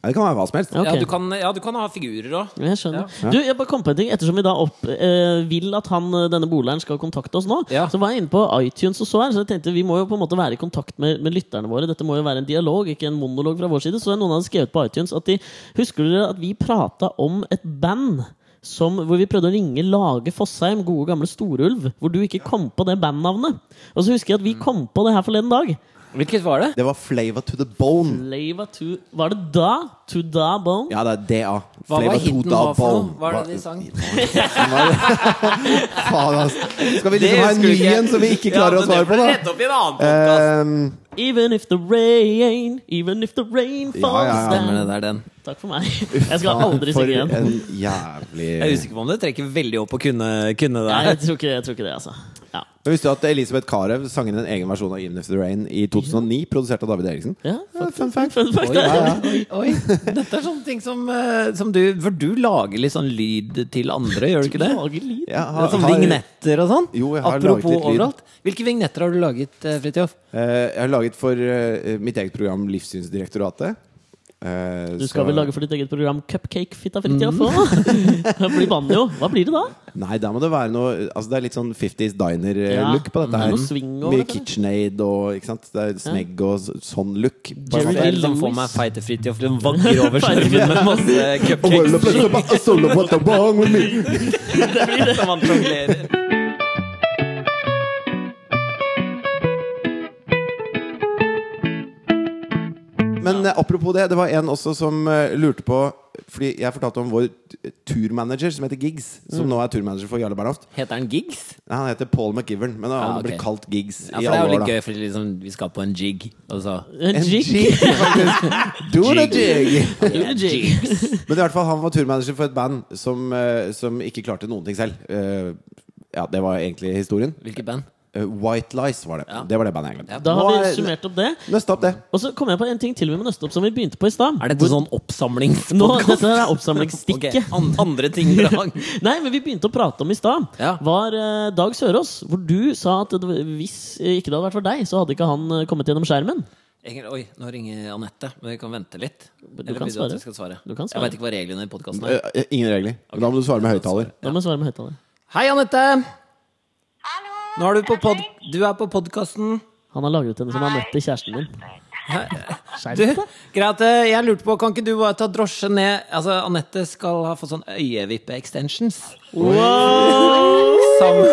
Ja, det kan være hva som helst. Ja. Ja, du kan, ja, du kan ha figurer òg. Jeg skjønner. Du, jeg bare kom på en ting Ettersom vi da opp, eh, vil at han, eh, denne boleren skal kontakte oss nå, Ja. så var jeg inne på iTunes og så her. Så jeg tenkte vi må jo på en måte være i kontakt med, med lytterne våre. Dette må jo være en dialog, ikke en monolog fra vår side. Så noen hadde skrevet på iTunes at de Husker dere at vi prata om et band? Som, hvor vi prøvde å ringe Lage Fossheim, gode gamle Storulv. Hvor du ikke kom på det bandnavnet. Og så husker jeg at vi kom på det her forleden dag. Hvilket var det? Det var flavor to the bone. Flavor to Var det da? To da bone? Ja, det er DA. Hva var to hiten the var for noe? bone. Hva er det de sang? Faen, altså. Skal vi liksom ha en ny en som vi ikke klarer å svare på, da? Opp i en annen podcast. Um, Even if the rain, even if the rain falls ja, ja. Down det er den. Takk for meg. Jeg skal aldri for synge igjen. en jævlig Jeg er usikker på om det trekker veldig opp å kunne, kunne det Nei, her. jeg tror ikke, jeg tror ikke det, altså. Ja. Men Visste du at Elisabeth Carew sang inn en egen versjon av Even If The Rain i 2009, produsert av David Eriksen? Ja, Ja, fun fact. Fun fact. Oi, ja, ja. oi, oi. Dette er sånne ting som, eh, som du For du lager litt sånn lyd til andre, gjør du ikke det? Lager lyd. Ja, har- er sånn har- vignetter og sånn? Jo, jeg har Apropos laget litt lyd. overalt. Hvilke vignetter har du laget, eh, Fridtjof? Eh, Jeg har laget for mitt eget program Livssynsdirektoratet. Eh, Du skal så- vel lage for ditt eget program Cupcake Fitta fritida? Mm. Det blir banjo. Hva blir det da? Nei, der må det være noe Altså Det er litt sånn 50s Ja, diner-look på dette det er her. over Mye. KitchenAid og ikke sant? Det er snegg og sånn look. Jerry måte. Er liksom Lewis. får meg feite Fridtjof til å vagre over skjermen med masse cupcakes det blir det. som han Men ja. apropos det, det var en også som eh, lurte på Fordi jeg fortalte om vår turmanager som heter Giggs. Som Mm. nå er turmanager for Jarle Bernhoft. Heter han Giggs? Nei, Han heter Paul McGivern, men han Ja, har blir blitt kalt Giggs Ja, i for det er jo alle litt gøy, for liksom, vi skal på en jig, og så En jig. Do the jig. Men i hvert fall, han var turmanager for et band som, eh, som ikke klarte noen ting selv. Eh, ja, det var egentlig historien. Hvilket band? Eh, White Lies var det. Ja. Det var det bandet jeg glemte. Ja. Da har vi er- summert opp det. Nøste opp det. Og så kom jeg på en ting til vi må nøste opp, som vi begynte på i stad. Er dette Hvor- sånn oppsamlingspodkast? Dette er oppsamlingsstikket. okay. an andre ting i dag. Nei, men vi begynte å prate om i stad, Ja. var uh, Dag Sørås. Hvor du sa at det, hvis ikke det hadde vært for deg, så hadde ikke han eh, kommet gjennom skjermen. Oi, nå ringer Anette. Men vi kan vente litt. Du Eller kan svare. svare? Du kan Jeg veit vet ikke hva reglene i podkasten er. Ingen regler. Da må du svare med høyttaler. Svare høyttaler. Hei, Anette! Nå er du på pod... Du er på podkasten. Han har lagret henne som Anette, kjæresten din. Du, greit, jeg lurte på, kan ikke du bare ta drosje ned Altså, Anette skal ha fått sånn øyevippe-extensions. Wow! Sammen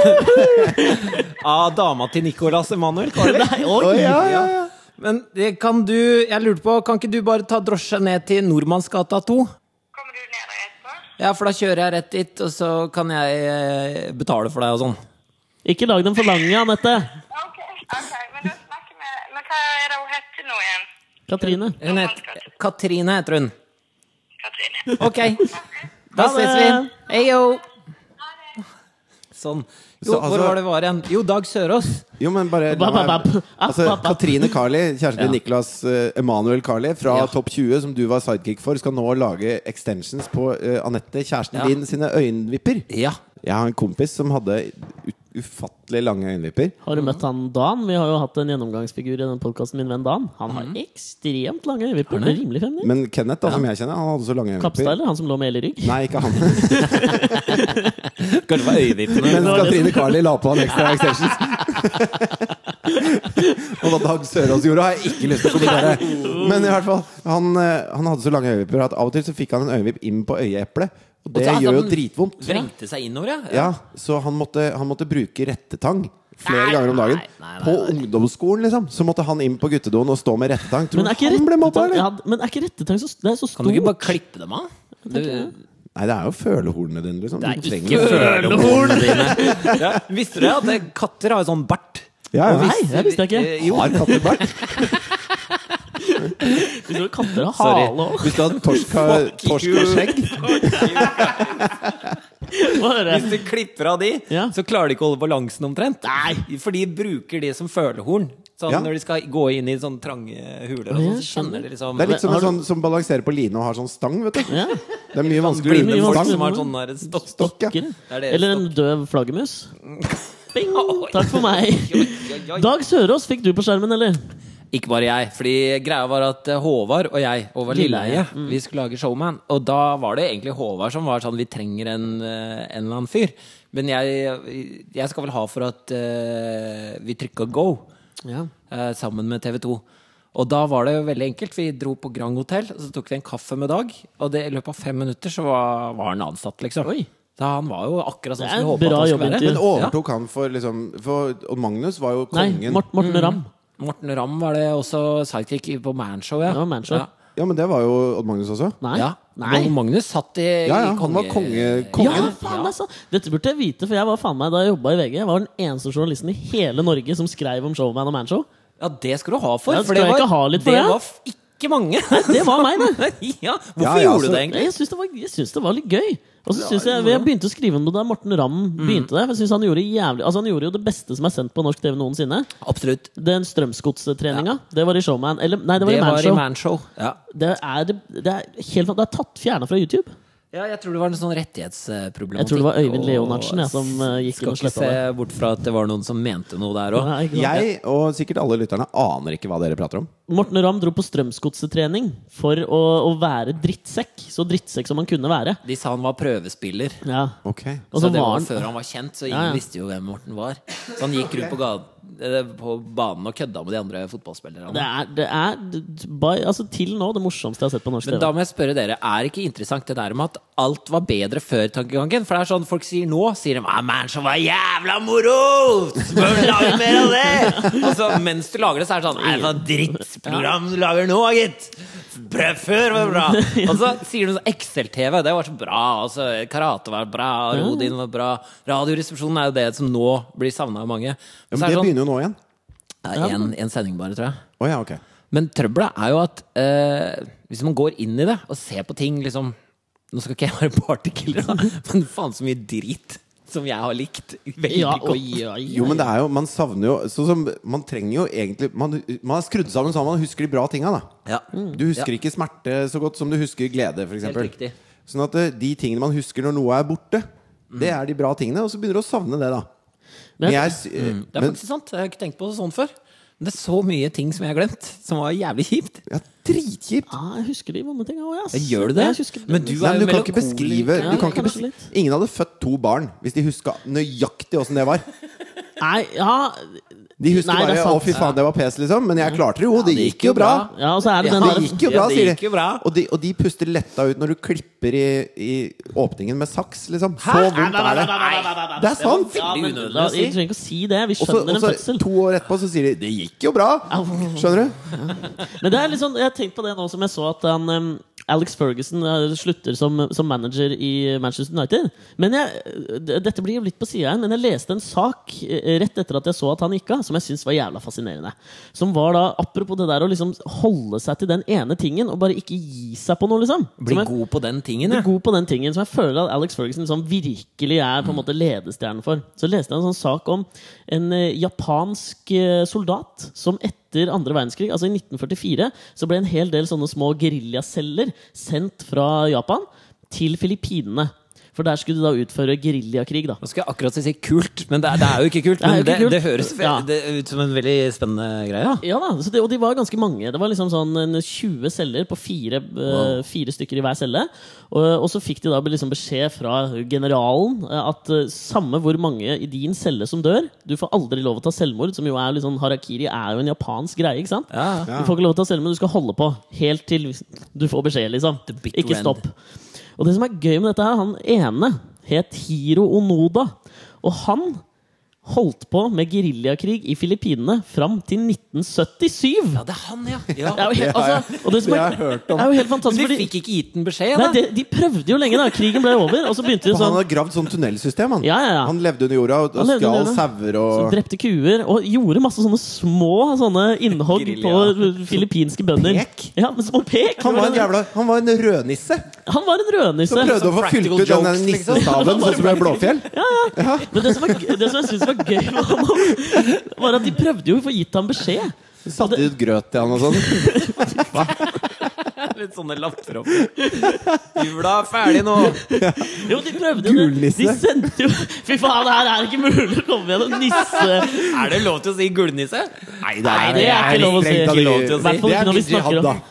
Av dama til Nicolas Emanuel. Nei, oi! Ja, ja, ja. Men det kan du Jeg lurte på, kan ikke du bare ta drosje ned til Nordmannsgata 2? Kommer du ned der etterpå? Ja, for da kjører jeg rett dit, og så kan jeg eh, betale for deg og sånn. Ikke lag dem for lange, Anette. Ok, ok, men da snakker vi Men hva er det hun heter nå igjen? Katrine. Hun heter Katrine, heter hun. Katrine? Ok, da ses vi. Heio! Sånn. Jo, Så, altså- hvor var det var igjen? Jo, Dag Sørås. Jo, men bare bap, bap. Altså. Katrine Carli, kjæresten til Ja. Niklas uh, Emanuel Carli fra Ja. Topp 20, som du var sidekick for, skal nå lage extensions på uh, Anette, kjæresten Ja. din, sine øyenvipper. Ja. Jeg har en kompis som hadde ut ufattelig lange øyenvipper. Har du møtt han Dan? Vi har jo hatt en gjennomgangsfigur i den podkasten, min venn Dan. Han har ekstremt lange øyenvipper. Er rimelig feminin. Men Kenneth, da, som jeg kjenner, han hadde så lange øyenvipper. Kappstyler, han som lå med hele Rygg. Nei, ikke han. Kanskje det var øyevippene. Mens Katrine Carli la på han ekstra extensions. Og hva Dag Sørås gjorde, har jeg ikke lyst til å kommentere. Men i hvert fall, han, eh, han hadde så lange øyevipper at av og til så fikk han en øyevipp inn på øyeeplet. Og det altså, gjør jo dritvondt. Vrengte seg innover, ja. Ja, så han måtte, han måtte bruke rettetang flere Nei, ganger om dagen. nei, nei, nei, På nei. ungdomsskolen, liksom. Så måtte han inn på guttedoen og stå med rettetang. Tror Men er ikke han ble mobba, eller? ja, men er ikke rettetang så, det er så Kan du ikke bare klippe dem av? Du, Nei, det er jo følehornene dine, liksom. det er Du trenger ikke følehornene dine. Ja, visste du at katter har jo sånn bart? Ja, ja. Nei, det visste jeg ikke. Har katter bart? Hvis du katter har hale òg. Hvis du hadde torsk og torsk skjegg Hvis du klipper av de, Ja. så klarer de ikke å holde balansen omtrent. Nei, For de bruker de som følehorn. Sånn Ja. Når de skal gå inn i sånne trange huler, sånn, så de liksom Det er litt som en sånn som balanserer på line og har sånn stang, vet du. Ja, Det er mye vanskeligere enn en stang. som har sånn der stokk. Stokk, er det Eller en døv flaggermus. Bing! Takk for meg. Dag Sørås fikk du på skjermen, eller? Ikke bare jeg. Fordi greia var at eh, Håvard og jeg, Håvard Lilleheie, mm. vi skulle lage Showman. Og da var det egentlig Håvard som var sånn Vi trenger en, eh, en eller annen fyr. Men jeg, jeg skal vel ha for at uh, vi trykka go Ja. uh, sammen med TV 2. Og da var det jo veldig enkelt. Vi dro på Grand Hotel, og så tok vi en kaffe med Dag. Og det, i løpet av fem minutter så var, var han ansatt, liksom. Oi. Da han var jo akkurat sånn som vi at han skulle være. Men overtok han for liksom For Og Magnus var jo kongen. Nei, Morten Ramm. Morten Ramm var det også sidekick på Manshow, ja. Manshow. Ja. Ja, men det var jo Odd Magnus også. Nei. Ja. Nei. Magnus satt i, Ja, ja, i han var konge- kongen. Ja, faen meg så Dette burde jeg vite, for jeg var faen meg da jeg jobba i VG. Jeg var den eneste journalisten i hele Norge som skrev om Showman og Manshow. Ja, det skal du ha for. Ja, for det var, ikke ha litt for det det? var f- ikke mange. Det var meg, det! ja, hvorfor Ja, ja, gjorde du det egentlig? Jeg syns det, var- jeg syns det var litt gøy. Og så synes jeg, jeg begynte å skrive om det da Morten Ramm begynte det. For jeg synes han gjorde jævlig Altså han gjorde jo det beste som er sendt på norsk TV noensinne. Absolutt. Den Strømsgodstreninga. Det var i Showman. Eller nei, det var Det i Manshow. Man Ja. Det er, det, det er helt Det er tatt fjerna fra YouTube. Ja, jeg tror det var en sånn rettighetsproblematikk. Jeg tror det var Øyvind Leonardsen, jeg, som, eh, gikk Skal inn og ikke se bort fra at det var noen som mente noe der òg. Jeg og sikkert alle lytterne aner ikke hva dere prater om. Morten Ramm dro på Strømsgodsetrening for å, å være drittsekk. Så drittsekk som han kunne være. De sa han var prøvespiller. Ja. Okay. Så så det var han før han var kjent, så ingen ja. visste jo hvem Morten var. Så han gikk rundt på, gaten, på banen og kødda med de andre fotballspillerne. Det er, det er by, altså, til nå det morsomste jeg har sett på norsk TV. Men da må jeg spørre dere, er ikke interessant det der med at alt var bedre før tankegangen? For det er sånn folk sier nå, sier de ah, 'Man, så var jævla moro! Bør vi lage mer av det?' Og så mens du lager det, så er det sånn 'Nei, hva drittprogram du lager nå, gitt'. Prøv før var bra. Og så sier du sånn Excel-TV, det var så bra. Altså, karate var bra, Rodin var bra. Radioresepsjonen er jo det som nå blir savna av mange. Ja, men er det det sånn, begynner jo nå igjen. ja, en, en sending bare, tror jeg. Oh, ja, ok. Men trøbbelet er jo at eh, hvis man går inn i det og ser på ting liksom Nå skal ikke jeg være partykiller, men faen så mye drit som jeg har likt veldig Ja, godt. Ja, oi, Jo, men det er jo, man savner jo sånn som, Man trenger jo egentlig Man, man er skrudd sammen sånn at man husker de bra tinga. da. Mm, Du husker ikke smerte så godt som du husker glede, f.eks. Sånn at eh, de tingene man husker når noe er borte, det er de bra tingene, og så begynner du å savne det, da. Men Men jeg- mm. Det er men, faktisk sant. Jeg har ikke tenkt på det sånn før. Det er så mye ting som jeg har glemt, som var jævlig kjipt. ja, Dritkjipt! Ja, jeg husker de vonde tinga òg, ass. Gjør du det? Jeg Men du Nei, er men jo du kan ikke beskrive Ja, du kan ikke kanskje litt. Ingen hadde født to barn hvis de huska nøyaktig åssen det var. Nei, ja De husker Nei, bare 'å, fy faen, det var pes', liksom. Men jeg klarte det jo. Det gikk jo bra. Ja, og så er det den Det gikk jo bra, sier de. Og de. Og de puster letta ut når du klipper i, i åpningen med saks, liksom. Så vondt er det. Det er sant! Ja, men, da, jeg trenger ikke å si det. Vi skjønner en og fødsel. to år etterpå så sier de 'det gikk jo bra'. Skjønner du? Men det er litt sånn, jeg har tenkt på det nå som jeg så at han, Alex Ferguson eh, slutter som, som manager i Manchester United. Men jeg, Dette blir jo litt på sida her, men jeg leste en sak eh, rett etter at jeg så at han gikk av, som jeg syns var jævla fascinerende. Som var da, Apropos det der å liksom holde seg til den ene tingen og bare ikke gi seg på noe, liksom. Bli jeg- god på den tingen, ja. god på den tingen som jeg føler at Alex Ferguson liksom virkelig er på en måte ledestjernen for. Så leste jeg en sånn sak om en eh, japansk soldat som etter andre verdenskrig, altså i 1944, så ble en hel del sånne små geriljaceller sendt fra Japan til Filippinene. For der skulle de da utføre geriljakrig, da. Nå skal jeg akkurat si kult, men det er, det er jo ikke kult. Men det, ikke kult. det høres Ja. det ut som en veldig spennende greie. Ja. Ja da, så det, Og de var ganske mange. Det var liksom sånn en 20 celler på fire, eh, fire stykker i hver celle. Og, og så fikk de da liksom beskjed fra generalen eh, at eh, samme hvor mange i din celle som dør Du får aldri lov å ta selvmord, som jo er litt sånn Harakiri er jo en japansk greie. ikke sant? Ja. Ja. Du får ikke lov å ta selvmord, du skal holde på helt til du får beskjed, liksom. Ikke stopp. Og det som er gøy med dette her, han ene het Hiro Onoda. Og han holdt på med geriljakrig i Filippinene fram til 1977! ja, det er han, ja. ja. Det er helt, Det har jeg- altså, og det som det er, har jeg hørt om. er jo helt Men fantastisk. de fikk ikke gitt den beskjed, nei, de, de prøvde jo lenge, da. Krigen ble over, og så begynte de sånn han hadde gravd sånn tunnelsystem. Han, Ja, ja, ja. han levde under jorda og, og sauer så drepte kuer og gjorde masse sånne små sånne innhogg på filippinske bønder. Pek? Ja, men små pek! Han var en jævla Han var en rødnisse Han var en rødnisse. som prøvde å få fylt ut den liksom. nissestaven, sånn som i Blåfjell. Men det som, var, det som jeg synes var gøy med han, var at de prøvde jo å få gitt ham beskjed. Satte ut grøt til han og sånn. Litt sånne lapper opp. Jula er ferdig nå! Jo, de prøvde jo det. De sendte jo Fy faen, her er ikke mulig å komme med en nisse. Er det lov til å si gullnisse? Nei, Nei, det er ikke lov å si. Ikke lov til å si. Det ikke er når vi snakker om.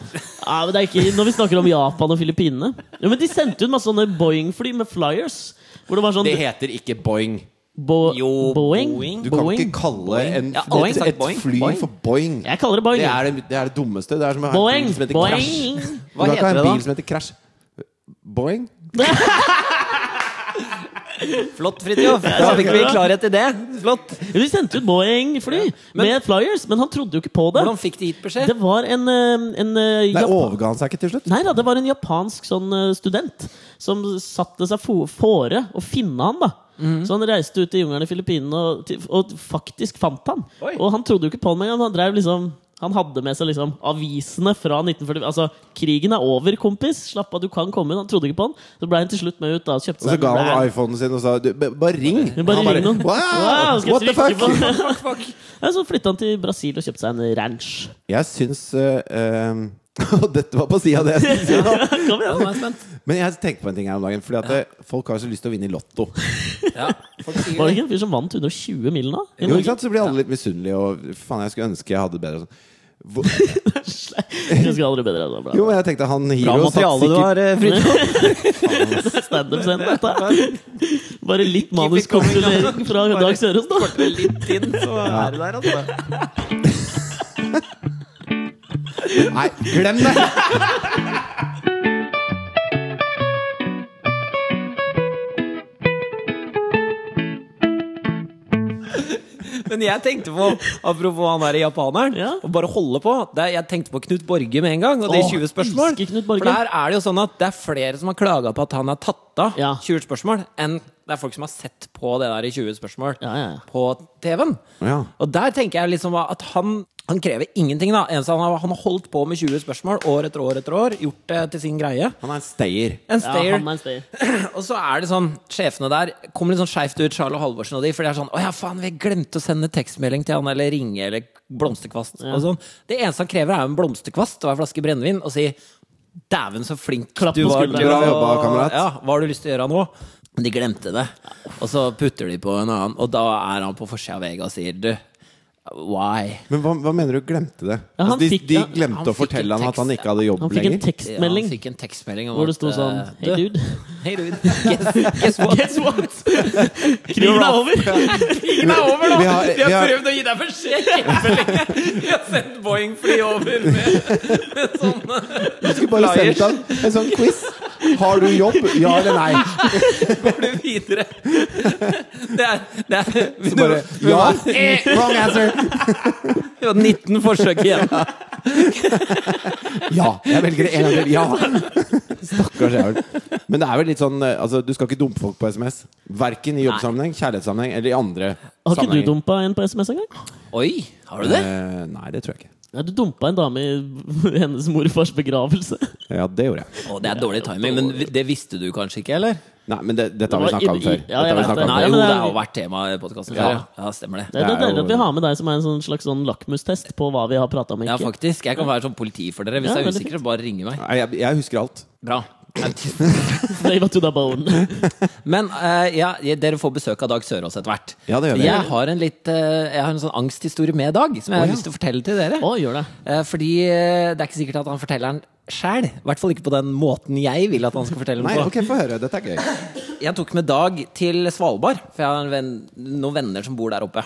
Ja, men det er ikke når vi snakker om Japan og Filippinene. Jo, men de sendte ut masse sånne Boeing-fly med flyers. Hvor det var sånn Det heter ikke Boing. Bo Jo, Boeing? Boeing. Du kan Boeing? ikke kalle en, Ja, Boeing, et, et fly Boeing. for Boing. Jeg kaller det Boeing. Det er det, det er det dummeste. Det er som å ha en Boeing! bil som heter Crash. Boeing! Du kan ikke ha en bil da? som heter Crash. Boing? Flott, Fridtjof. Da fikk vi klarhet i det. Flott. Ja, De sendte ut Boeing-fly med flyers, men han trodde jo ikke på det. Hvordan fikk de gitt beskjed? Det var en, eh, en eh, Nei, overga han seg ikke til slutt? Nei da, det var en japansk sånn eh, student som satte seg fore å finne han. da Mhm. Så han reiste ut i jungelen i Filippinene og, og faktisk fant han. Oi. Og han trodde jo ikke på han engang. Han drev liksom han hadde med seg liksom avisene fra 1940 Altså, krigen er over, kompis! Slapp av, du kan komme inn. Han trodde ikke på han. Så ble han til slutt med ut. da Kjøpte Og så ga han brand. iPhonen sin og sa bare ring. Bare Han ring noen. Wow, Wow, what the fuck? fuck? på? Ja, så flytta han til Brasil og kjøpte seg en ranch. Jeg syns uh, eh, Og dette var på sida av det jeg skulle si. Kom igjen! nå er jeg spent. Men jeg tenkte på en ting her om dagen. Fordi at eh, folk har så lyst til å vinne i Lotto. Ja, folk sier Var det det. ikke en fyr som vant 120 mil nå? Jo, ikke sant? Så blir alle litt misunnelige. Og faen, jeg skulle ønske jeg hadde det bedre. og sånn. Hvor, Du skal aldri bedre enn det. jo, men jeg tenkte han Bra Hiro satt materiale du sikkert har, eh, Fridtjof. Standup-scenen, dette. Bare litt manuskonsulering fra Dag Sørås, da. Kortere litt inn, så er det der, altså. Nei, glem det! Men jeg tenkte på, apropos han der japaneren, Ja. og bare holde på. Det, er- jeg tenkte på Knut Borge med en gang, og de Åh, 20 spørsmål. For der er det jo sånn at det er flere som har klaga på at han har tatt av Ja. 20 spørsmål, enn det er folk som har sett på det der i 20 spørsmål Ja, ja, ja. på TV-en. Ja. Og der tenker jeg liksom at han Han krever ingenting, da. Eneste han, har, han har holdt på med 20 spørsmål år etter år etter år. Gjort det til sin greie. Han er en stayer. En Ja, han er en stayer. Og så er det sånn, sjefene der kommer litt sånn skeivt ut, Charles Halvorsen og de, for de er sånn Å ja, faen, vi glemte å sende tekstmelding til han, eller ringe, eller blomsterkvast. Og sånn. Det eneste han krever, er en blomsterkvast og en flaske brennevin, og si Dæven, så flink Klapp du var. Bra jobba, kamerat. Ja, hva har du lyst til å gjøre nå? Men de glemte det. Og så putter de på en annen, og da er han på forsida av VG og sier du, why? Men hva, hva mener du glemte det? Ja, han altså, de, fikk- de glemte han å fortelle han han at han ikke hadde jobb Han fikk en lenger? Ja, han fikk en tekstmelding om hvor det sto sånn eh, Hei, dude. Hei, dude. Guess, guess what? Guess what? Krigen er over! Krigen er over, da! Vi har- Vi har, prøvd å gi deg beskjed kjempelenge! Vi har sendt Boeing-fly over med, med sånne Du skulle bare sendt han en sånn quiz. Har du jobb? Ja eller nei? Går du videre? Det er, det er vi, Så bare ja. Eh, wrong answer. vi var 19 forsøk igjen. Ja. Jeg velger en gang til. Ja. Stakkars jævel. Men det er vel litt sånn eh, altså, Du skal ikke dumpe folk på SMS. Verken i jobbsammenheng, kjærlighetssammenheng eller i andre Har ikke du sammenhenger. dumpa en på SMS engang? Oi, har du det? Eh, nei, det tror jeg ikke. Ja, du dumpa en dame i hennes morfars begravelse. Ja, det gjorde jeg. Å, det er dårlig timing, men det visste du kanskje ikke, eller? Nei, men det, dette har vi Det var snakka om i- før. i- ja, Dette har jeg vi vet snakket det. om Nei, før. jo, men det det er- har jo vært tema i podkasten Ja. før. Ja. ja, stemmer det. Det er, Det er deilig at vi har med deg som er en sånn slags sånn lakmustest på hva vi har prata om. Ja, Ikke. faktisk. Jeg kan være sånn politi for dere. Hvis Ja, jeg er veldig usikker, så bare ringe meg. Nei, jeg, jeg husker alt. Bra. Flavor to the bone. Men eh, ja, dere får besøk av Dag Sørås etter hvert. Ja, det gjør vi. Jeg har en litt eh, Jeg har en sånn angsthistorie med Dag, som jeg har lyst til å fortelle til dere. Å, gjør det. Eh, fordi eh, det er ikke sikkert at han forteller den sjæl. I hvert fall ikke på den måten jeg vil at han skal fortelle den Nei, på. ok, få høre. Dette er gøy. Jeg tok med Dag til Svalbard, for jeg har en venn, noen venner som bor der oppe.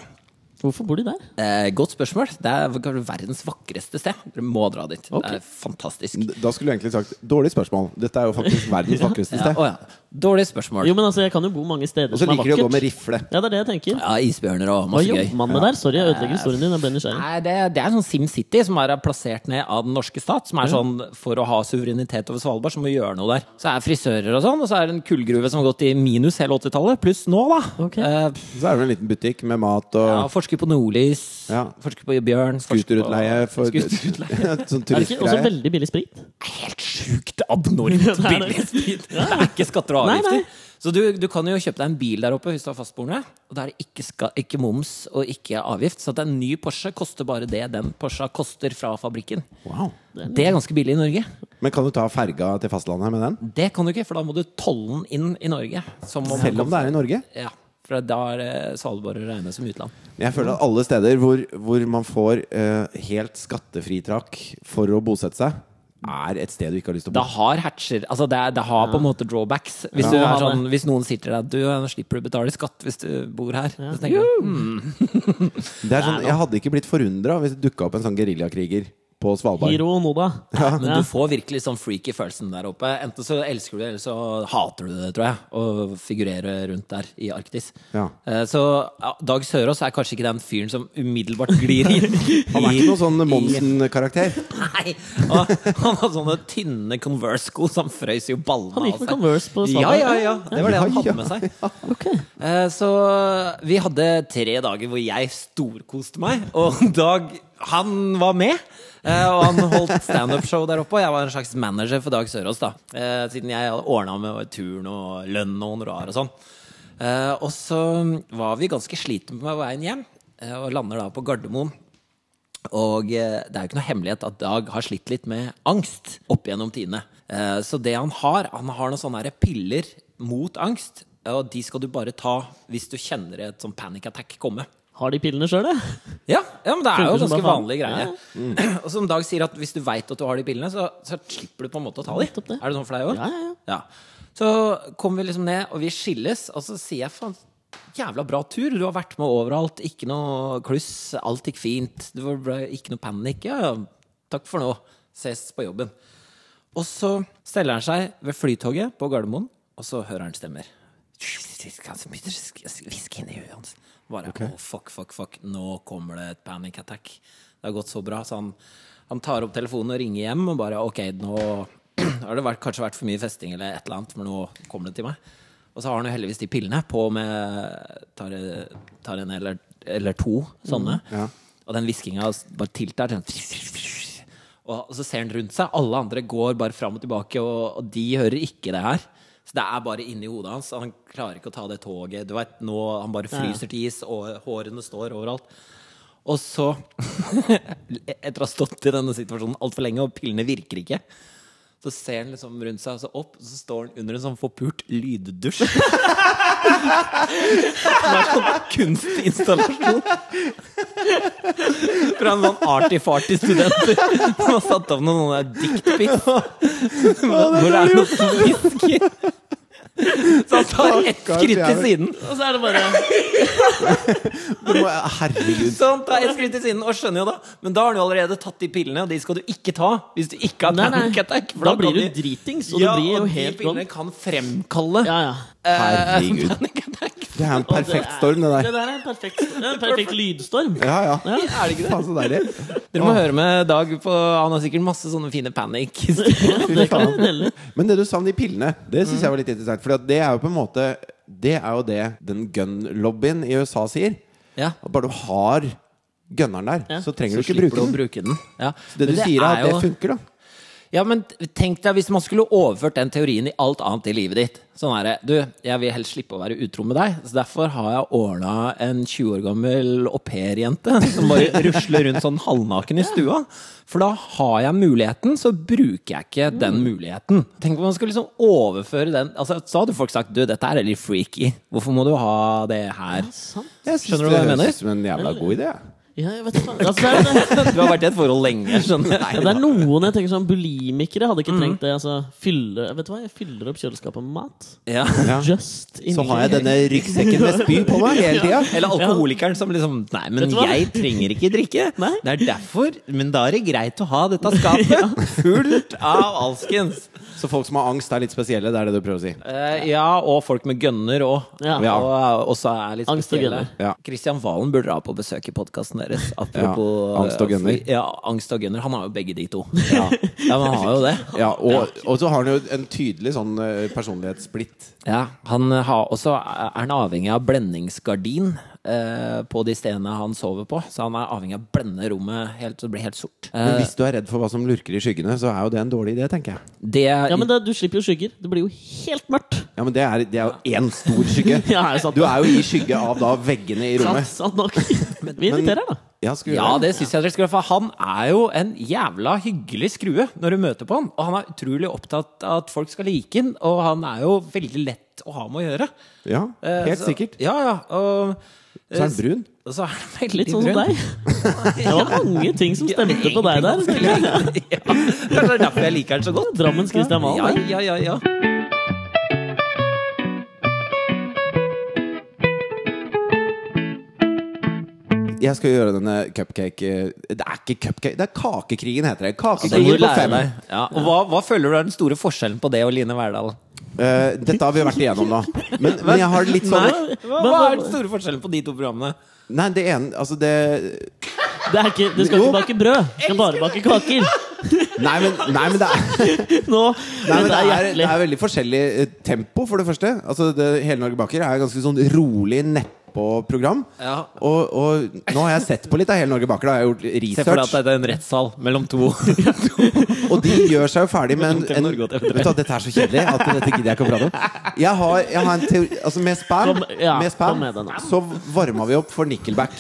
Hvorfor bor de der? Eh, godt spørsmål. Det er verdens vakreste sted. Dere må dra dit. Okay. Det er fantastisk. Da skulle du egentlig sagt dårlig spørsmål. Dette er jo faktisk verdens vakreste Ja, sted. å ja. Dårlig spørsmål. Jo, men altså, Jeg kan jo bo mange steder Og så er liker de å gå med rifle. Ja, det er det jeg tenker. Ja, isbjørner og Hva masse gøy. jobber man med der? Sorry, jeg ødelegger historien din. Jeg ble nysgjerrig. Nei, det, det er sånn SimCity som er plassert ned av den norske stat. Som er sånn for å ha suverenitet over Svalbard, så må vi gjøre noe der. Så er frisører og sånn, og så er det en kullgruve som har gått i minus hele 80-tallet. Pluss nå, da. Okay. Eh, Så er det en liten butikk med mat ja, og forsker på nordlys. Ja. Forsker på bjørn. Skuterutleie for Skuterutleie. sånn Er det ikke også veldig billig sprit? Helt sjukt abnormt Ja, er billig sprit. Det er ikke skatter og avgifter. nei. Så du, du kan jo kjøpe deg en bil der oppe hvis du har fastboende. Og da er det ikke, ska, ikke moms og ikke avgift. Så at en ny Porsche koster bare det den Porsche koster fra fabrikken. Wow. Det er ganske billig i Norge. Men kan du ta ferga til fastlandet med den? Det kan du ikke, for da må du tolle den inn i Norge. Som om Selv om det er i Norge? Ja, for da er Svalbard å regne som utland. Jeg føler at alle steder hvor, hvor man får uh, helt skattefritak for å bosette seg, er et sted du ikke har lyst til å Det bo. har hatcher Altså det, det har på en måte drawbacks. Hvis, Ja. du Ja, er sånn, hvis noen sier til deg Du slipper du å betale skatt hvis du bor her. Så tenker jeg, mm. Det er sånn, jeg hadde ikke blitt forundra hvis det dukka opp en sånn geriljakriger på Svalbard. Hiro Onoda. Men Ja. du får virkelig sånn freaky følelsen der oppe. Enten så elsker du det, eller så hater du det, tror jeg. Å figurere rundt der i Arktis. Ja. Eh, Så ja, Dag Sørås er kanskje ikke den fyren som umiddelbart glir inn. Han er ikke noen sånn Monsen-karakter. Nei! Og han hadde sånne tynne Converse-sko, som frøys jo ballene Han gikk med. Converse på Svalbard? ja, ja. ja. Det var det han hadde med seg. Ok. Eh, Så vi hadde tre dager hvor jeg storkoste meg, og Dag han var med. Eh, og han holdt standup-show der oppe, og jeg var en slags manager for Dag Sørås. da eh, Siden jeg hadde ordna med turn og lønn og honorar og sånn. Eh, og så var vi ganske slitne på veien hjem, og lander da på Gardermoen. Og det er jo ikke noe hemmelighet at Dag har slitt litt med angst opp gjennom tidene. Så det han har, han har noen sånne piller mot angst. Og de skal du bare ta hvis du kjenner et sånn panic attack komme. Har de pillene sjøl, det? Ja, ja, men det er jo ganske vanlige greier. Ja. Mm. Og som Dag sier, at hvis du veit at du har de pillene, så, så slipper du på en måte å ta dem. Det. Er det sånn for deg òg? Ja, ja, ja. Så kommer vi liksom ned, og vi skilles, og så sier jeg faen Jævla bra tur. Du har vært med overalt. Ikke noe kluss. Alt gikk fint. Det var ikke noe panikk. Ja, ja. Takk for nå. Ses på jobben. Og så steller han seg ved Flytoget på Gardermoen, og så hører han stemmer. Hvisk inn i huet hans. Bare oh, fuck, fuck, fuck. Nå kommer det et panic attack. Det har gått så bra. Så han, han tar opp telefonen og ringer hjem og bare OK, nå har det vært, kanskje vært for mye festing eller et eller annet, for nå kommer det til meg. Og så har han jo heldigvis de pillene på med Tar, tar en eller, eller to sånne. Ja. Og den hviskinga bare. Og, og så ser han rundt seg. Alle andre går bare fram og tilbake, og, og de hører ikke det her. Så det er bare inni hodet hans. Han klarer ikke å ta det toget. Du vet, nå Han bare fryser til is, og hårene står overalt. Og så, etter å ha stått i denne situasjonen altfor lenge, og pillene virker ikke, så ser han liksom rundt seg og så opp, og så står han under en sånn forpult lyddusj. Som er sånn kunstinstallasjon. Fra en sånn arty-farty-studenter som har satt opp noen sånne diktpics. Hvor det er noe som hvisker. Så han tar ett skritt til siden. Og så er det bare herregud. Så han tar ett skritt til siden og skjønner jo da Men da har du allerede tatt de pillene, og de skal du ikke ta hvis du ikke har panic attack. for Da blir du dritings, og ja, du blir jo og de helt pillene kan fremkalle Ja, ja. eh, Herregud. panic attack. Det er en perfekt er- storm, det Det der. der er en perfekt, er en perfekt lydstorm. Ja, ja. Ja. Er det ikke det? Dere må høre med Dag på Han har sikkert masse sånne fine panic. Men det du sa om de pillene, det syns jeg var litt interessant. For det er jo på en måte Det er jo det den gun-lobbyen i USA sier. Ja. At bare du har gunneren der, Ja. så trenger Så du ikke bruke den. den. Ja. Det Men du sier, er at det funker, da. Ja, men tenk deg hvis man skulle overført den teorien i alt annet i livet ditt. Sånn er det. Du, jeg vil helst slippe å være utro med deg, så derfor har jeg ordna en 20 år gammel au-pair-jente som bare rusler rundt sånn halvnaken i stua. For da har jeg muligheten, så bruker jeg ikke den muligheten. Tenk om man skulle liksom overføre den Altså, Så hadde folk sagt du, dette er litt freaky. Hvorfor må du ha det her? Synes Skjønner du hva jeg det mener? høres ut som en jævla god idé. Ja, jeg vet ikke. Altså, det, er, det, Du har vært i et forhold lenge, skjønner jeg. ja, det er noen jeg tenker sånn bulimikere hadde Mm. ikke trengt det. Altså, fylle, vet du hva, jeg fyller opp kjøleskapet med mat. Ja. Just in Så har jeg denne ryggsekken med spy på meg hele tida. Eller alkoholikeren som liksom Nei, men jeg trenger ikke drikke. Nei. Det er derfor. Men da er det greit å ha dette skapet fullt av alskens. Så folk som har angst, er litt spesielle. Det er det du prøver å si. Eh, ja, og folk med gønner òg. Ja. Og eh, også er litt Angst og spesielle. gønner. Ja. Christian Valen burde dra på besøk i podkasten deres. Apropos Ja, angst og gønner. eh, Ja, angst og gønner. Han har jo begge de to. Ja, ja men han har jo det. Ja, og, og så har han jo en tydelig sånn eh, personlighetssplitt. Ja, han har også er han avhengig av blendingsgardin eh, på de stedene han sover på. Så han er avhengig av å blende rommet helt, så det blir helt sort. Men Eh, hvis du er redd for hva som lurker i skyggene, så er jo det en dårlig idé, tenker jeg. det Ja, men det, du slipper jo skygger. Det blir jo helt mørkt. Ja, men det er, det er jo én stor skygge. Ja, er sant? Du er jo i skygge av da veggene i rommet. sant nok. men, Vi inviterer, da. Ja, Ja, det syns jeg dere skal gjøre. For han er jo en jævla hyggelig skrue når du møter på han. Og han er utrolig opptatt av at folk skal like han, og han er jo veldig lett å ha med å gjøre. Ja, Eh, helt så- sikkert. Ja, ja. Og, Så er han brun. Og så er han veldig Litt sånn som deg. Det var mange ting som stemte på deg der. ja, Kanskje det er derfor jeg liker han så godt. Drammens Christian Ja, Valen. ja, ja, ja. Jeg skal gjøre denne cupcake eh, Det er ikke cupcake, det er Kakekrigen heter det. Det Kakekrigen på fem. Ja. Og hva, hva føler du er den store forskjellen på det og Line Verdal? Eh, dette har vi vært igjennom nå. Men, men jeg har litt sånn Nei, hva, hva er den store forskjellen på de to programmene? Nei, det ene Altså, det Det er ikke, det skal ikke bake brød. Du skal bare bake kaker. Nei, men, nei, men det er Nå, Nei, men det er det er veldig forskjellig eh, tempo, for det første. Altså, det, Hele Norge Baker er ganske sånn rolig nedpå-program. Ja. Og, og nå har jeg sett på litt av Hele Norge Baker. Da. Jeg har gjort Se for deg at det er en rettssal mellom to. Og de gjør seg jo ferdig med en, en Norge og TV3. Vet du hva, Dette er så kjedelig at dette gidder jeg ikke å prate om. Jeg har, jeg har en teori Altså, med spam, ja, med spam med så varma vi opp for Nickelback.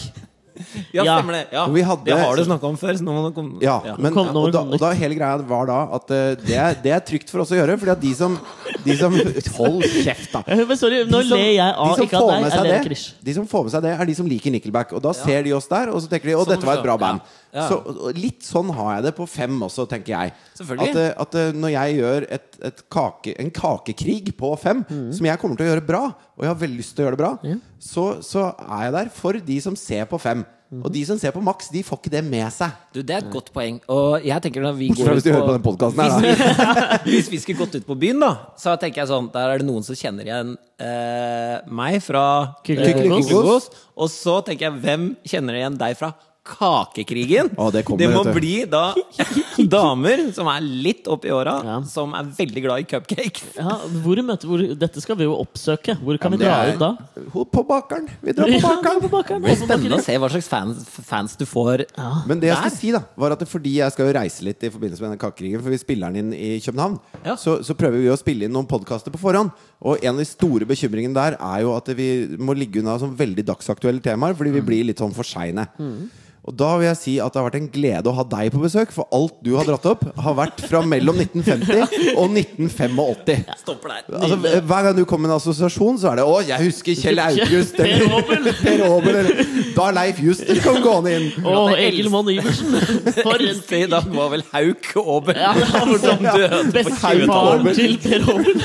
Ja, Ja. stemmer det. Ja. Vi hadde- det har du snakka om før. Så nå må du komme Ja, men, Kom, nå og, da, og da hele greia var da at uh, det, er, det er trygt for oss å gjøre, fordi at de som, de som Hold kjeft, da! Men sorry, nå ler jeg av ikke får deg, det- De som får med seg det, er de som liker Nickelback. Og da ser de oss der, og så tenker de 'Å, Sånn dette var et bra band'. Ja. Så Litt sånn har jeg det på fem også, tenker jeg. At, eh, at eh, når jeg gjør et, et kake, en kakekrig på fem, Mm. som jeg kommer til å gjøre bra, og jeg har veldig lyst til å gjøre det bra, så, så er jeg der for de som ser på fem. Mm. Og de som ser på Max, de får ikke det med seg. Du, Det er et godt poeng. Og jeg tenker når vi går hvis de hører på den podcasten her, da. hvis, vi, skulle gått ut på byen, da, så tenker jeg sånn Der er det noen som kjenner igjen eh, meg fra Kykelikokos. Kykelikokos. Og så tenker jeg hvem kjenner igjen deg fra Kakekrigen. Å, det kommer, det må bli da damer som er litt oppi åra, Ja. som er veldig glad i cupcakes. Ja, hvor møter, hvor, dette skal vi jo oppsøke. Hvor kan vi dra er- ut da? På bakeren! Vi drar på Ja, bakeren! på bakeren. Det blir spennende å se hva slags fans, fans du får. Ja. Men det jeg skal Der. si da var at det, fordi jeg skal jo reise litt i forbindelse med denne kakekrigen, for vi spiller den inn i København, Ja. så, så prøver vi å spille inn noen podkaster på forhånd. Og en av de store bekymringene der er jo at vi må ligge unna sånn veldig dagsaktuelle temaer, fordi vi blir litt sånn for seine. Og da vil jeg si at det har vært en glede å ha deg på besøk, for alt du har dratt opp, har vært fra mellom 1950 og 1985. Stopper der. Altså, hver gang du kommer med en assosiasjon, så er det 'Å, jeg husker Kjell August' Per eller Per Aabel, eller Da Leif Juster kom gående inn. Å, Egil Monn Iversen! For en tid! Da var vel Hauk Aabel. Ja, hvordan døde Bestefaren til Per Aabel.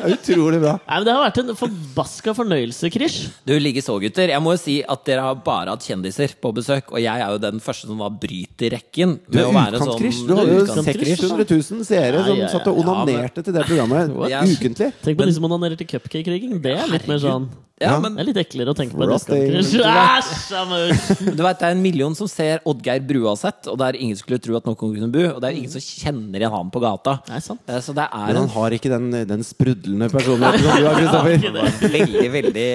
Det er utrolig bra. Nei, men Det har vært en forbaska fornøyelse, Krish. Du ligger så, gutter. Jeg må jo si at dere har bare hatt kjendiser på besøk. Og jeg er jo den første som da bryter rekken. Du med er å være sånn- Du hadde jo Utkant-Krish, 600 000 seere Ja, som ja, ja. satt og onanerte til det programmet Jeg- ukentlig. Tenk på de som onanerer til cupcake-krigen. Det er litt mer sånn Ja, men Det er litt eklere å tenke på. Æsj! Du vet, det er en million som ser Oddgeir Bruaseth, og der ingen skulle tro at noen kunne bo. Og det er ingen som kjenner igjen han på gata. Nei, sant. Eh, Så det er Men han en har ikke den, den sprudlende personligheten som du har, Kristoffer. veldig, veldig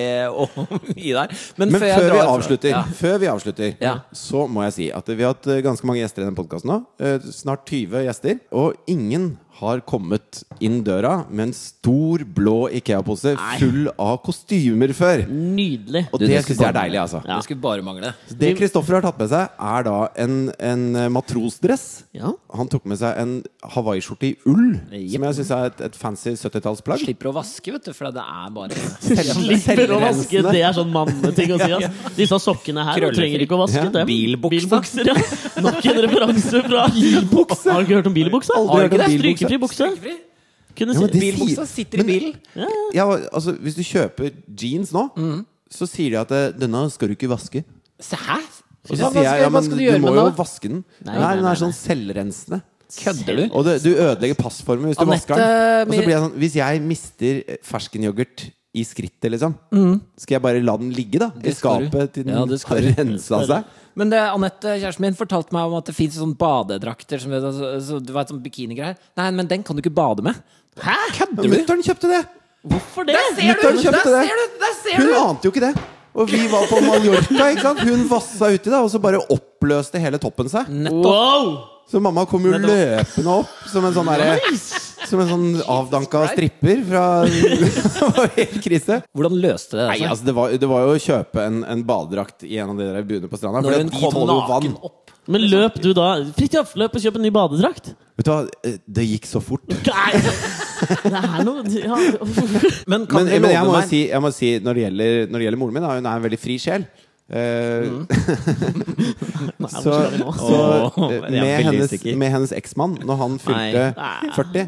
mye der. Men, Men jeg før vi drar fra- avslutter, Ja. før vi avslutter Ja. så må jeg si at vi har hatt eh, ganske mange gjester i denne podkasten nå. Eh, Snart 20 gjester. Og ingen har kommet inn døra med en stor, blå Ikea-pose full av kostymer før. Nydelig. Og Du, det det syns jeg er deilig, altså. Ja. Det skulle bare mangle. Det Kristoffer har tatt med seg, er da en, en eh, matrosdress. Ja. Han tok med seg en hawaiiskjorte i ull, yep. som jeg syns er et, et fancy 70-tallsplagg. Slipper å vaske, vet du, for det er bare Slipper å vaske. Det er sånn manneting å si. Altså. Disse sokkene her Krøllefri. trenger ikke å vaske Ja. dem. Bilbuksa. Bilbukser, ja. Nok en referanse fra Bilbukse. Har du ikke hørt om bilbuksa? Aldri Har du hørt om det? Strykefri bukse. Kunne Ja, si Bilbuksa sitter i bilen. Ja, altså, hvis du kjøper jeans nå, så sier de at eh, 'denne skal du ikke vaske'. Se her! Og så Hva sier jeg ja, men du, du må jo vaske den. Nei, Nei, nei, den er sånn selvrensende. Kødder du? Og det, du ødelegger passformen hvis du vasker den. Og så blir jeg sånn Hvis jeg mister ferskenyoghurt i skrittet, liksom, skal jeg bare la den ligge, da? I Mm. Det skapet til den Ja, det har rensa seg? Men det, Anette, kjæresten min, fortalte meg om at det fins sånne badedrakter som så, så, du vet, sånn bikinigreier. Nei, men den kan du ikke bade med. Hæ? Kødder du? Mutter'n kjøpte det! Hvorfor det? Mutter'n kjøpte Der det! ser du! Der ser Hun du! ante jo ikke det. Og vi var på Mallorca, ikke sant? Hun vassa uti, da, og så bare oppløste hele toppen seg. Nettopp. Wow! Så mamma kom jo løpende opp som en sånn derre Som en sånn avdanka stripper fra Det var helt krise. Hvordan løste det Nei, seg? altså det var, det var jo å kjøpe en, en badedrakt i en av de der buene på stranda. For Når de hun kom tåler jo vann. naken opp. Men løp du da Fridtjof, løp og kjøp en ny badedrakt! Vet du hva, eh, det gikk så fort. Nei! Det er noe ja. Men kan Men, dere men jeg, love må meg si, jeg må si, når det gjelder, når det gjelder moren min, da, hun er en veldig fri sjel. Eh, Nei, så så eh, med, hennes, med hennes eksmann, når han fylte Nei. 40,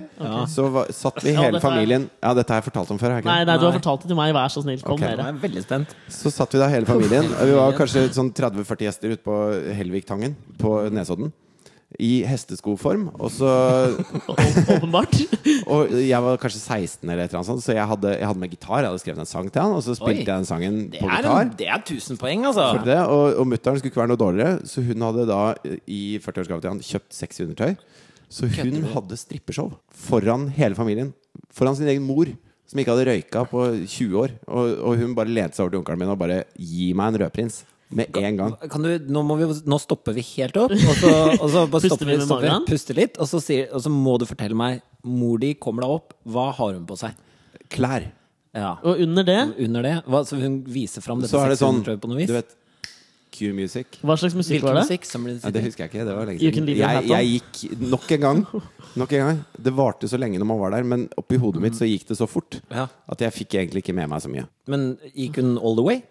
så var, satt vi hele familien Ja, dette har jeg fortalt om før. ikke Nei, nei, du har fortalt det til meg. Vær så snill. Kom okay. Dere. er veldig spent. Så satt vi da hele familien. Vi var kanskje sånn 30-40 gjester ute på Helviktangen på Nesodden. I hesteskoform. Og så Åpenbart. Og jeg var kanskje 16 eller et eller annet sånt, så jeg hadde, jeg hadde med gitar. Jeg hadde skrevet en sang til han, og så spilte Oi. jeg den sangen Det på gitar. en, det er 1000 poeng, altså. Det, og og mutter'n skulle ikke være noe dårligere, så hun hadde da i 40-årsgave til han kjøpt sexy undertøy. Så hun hadde strippeshow foran hele familien. Foran sin egen mor, som ikke hadde røyka på 20 år. Og, og hun bare lente seg over til onkelen min og bare 'gi meg en rødprins'. Med en gang. Kan du, nå, må vi, nå stopper vi helt opp, og så, og så bare stopper vi vi, stopper, puster litt, og så, sier, og så må du fortelle meg Mor di kommer deg opp, hva har hun på seg? Klær. Ja. Og under det, Under det? Hva, så hun viser fram dette Så er det sånn, på noe vis? du vet Q-music. hva slags musikk Hvilken var det? musikk? Ja, det husker jeg ikke. Det var lenge siden. Jeg, jeg gikk nok en gang. Nok en gang Det varte så lenge når man var der, men oppi hodet mitt så gikk det så fort Ja. at jeg fikk egentlig ikke med meg så mye. Men gikk hun all the way?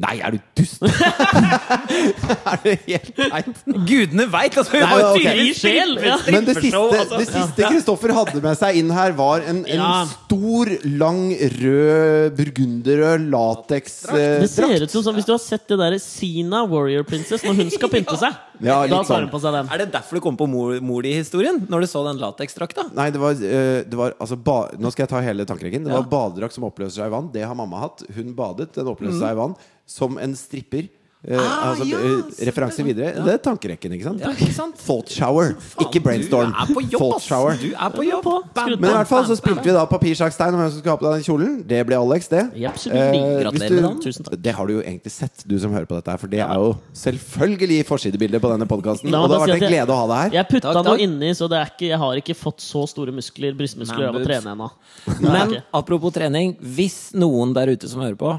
Nei, er du dust? er du helt teit? Gudene veit! Altså, vi Nei, har jo ok. tydeligvis sjel. Men det siste, altså. det siste Kristoffer hadde med seg inn her, var en, en Ja. stor, lang, rød, burgunderrød Det ser ut som sånn, Hvis du har sett det der Sina Warrior Princess når hun skal pynte seg, Ja, da tar sånn. hun på seg den. Er det derfor du kom på mor, mor di historien? Når du så den lateksdrakta? Nei, det var, eh, det var altså, ba, Nå skal jeg ta hele tankerekken. Det Ja. var badedrakt som oppløser seg i vann. Det har mamma hatt. Hun badet, den oppløste seg i vann. Som en stripper Eh, altså, yes, eh, referanser videre. Det er tankerekken, ikke sant? Ja, ikke sant? Thought shower, ikke brainstorm. Du er på jobb, Thought ass! shower. Du er på jobb. Bam, Men i hvert fall så spilte vi da papir, stein om hvem som skulle ha på deg den kjolen. Det ble Alex, det. Ja. Eh, du- takk. Det har du jo egentlig sett, du som hører på dette her. For det er jo selvfølgelig forsidebildet på denne podkasten. Og det har vært en glede å ha deg her. Jeg putta Takk, noe inni, så det er ikke, jeg har ikke fått så store muskler, brystmuskler av å trene ennå. Men apropos trening, hvis noen der ute som hører på,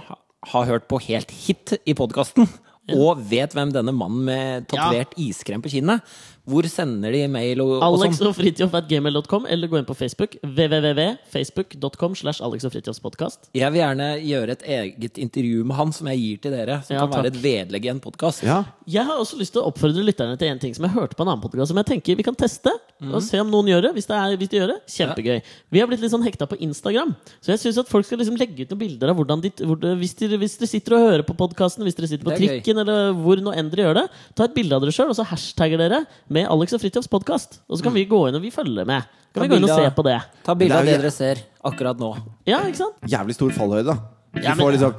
har hørt på helt hit i podkasten, og vet hvem denne mannen med tatovert iskrem på kinnet, hvor sender de mail og, og Alex sånn? og Fridtjof at gmail.com, eller gå inn på Facebook. www.facebook.com slash Alex og podkast. Jeg vil gjerne gjøre et eget intervju med han som jeg gir til dere. Som Ja, kan være takk. et vedlegg i en podkast. Ja. Jeg har også lyst til å oppfordre lytterne til en ting som jeg hørte på en annen podcast, som jeg tenker vi kan teste. Mm. Og se om noen gjør det. Hvis, det er, hvis de gjør det, kjempegøy. Vi har blitt litt sånn hekta på Instagram. Så jeg syns at folk skal liksom legge ut noen bilder av hvordan de, hvor det, hvis, dere, hvis dere sitter og hører på podkasten, hvis dere sitter på er gøy. trikken, eller hvor nå enn dere gjør det, ta et bilde av dere sjøl, og så hashtagger dere med Alex og Fridtjofs podkast. Og så kan vi gå inn og vi følger med. Kan Ta vi gå inn og se på det? Ta bilde av Det er dere ser akkurat nå. Ja, ikke sant? Jævlig stor fallhøyde, da. Hvis Ja, du men- får liksom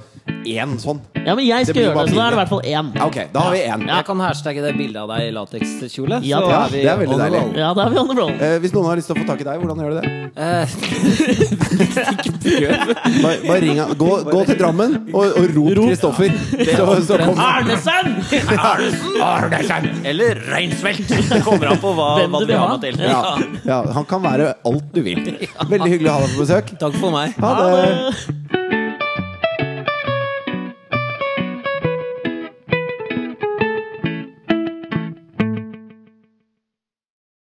én sånn. Ja, men jeg skal det gjøre det, så da er det i hvert fall én. Ja, ok, da har vi én. Ja. Jeg kan hashtagge det bildet av deg i latekskjole. Ja, så vi Det er veldig deilig. Ja, da er vi on the roll. Eh, hvis noen har lyst til å få tak i deg, hvordan gjør du det? Eh. Bare, bare ring han. Gå, gå til Drammen og, og rop Kristoffer. Så, så kommer Arnesen! Arnesen eller Reinsvelt. Kommer an på hva, Hvem hva du du vil ha meg til. ja, ja, Han kan være alt du vil. Veldig hyggelig å ha deg på besøk. Takk for meg. Ha Ha det. det!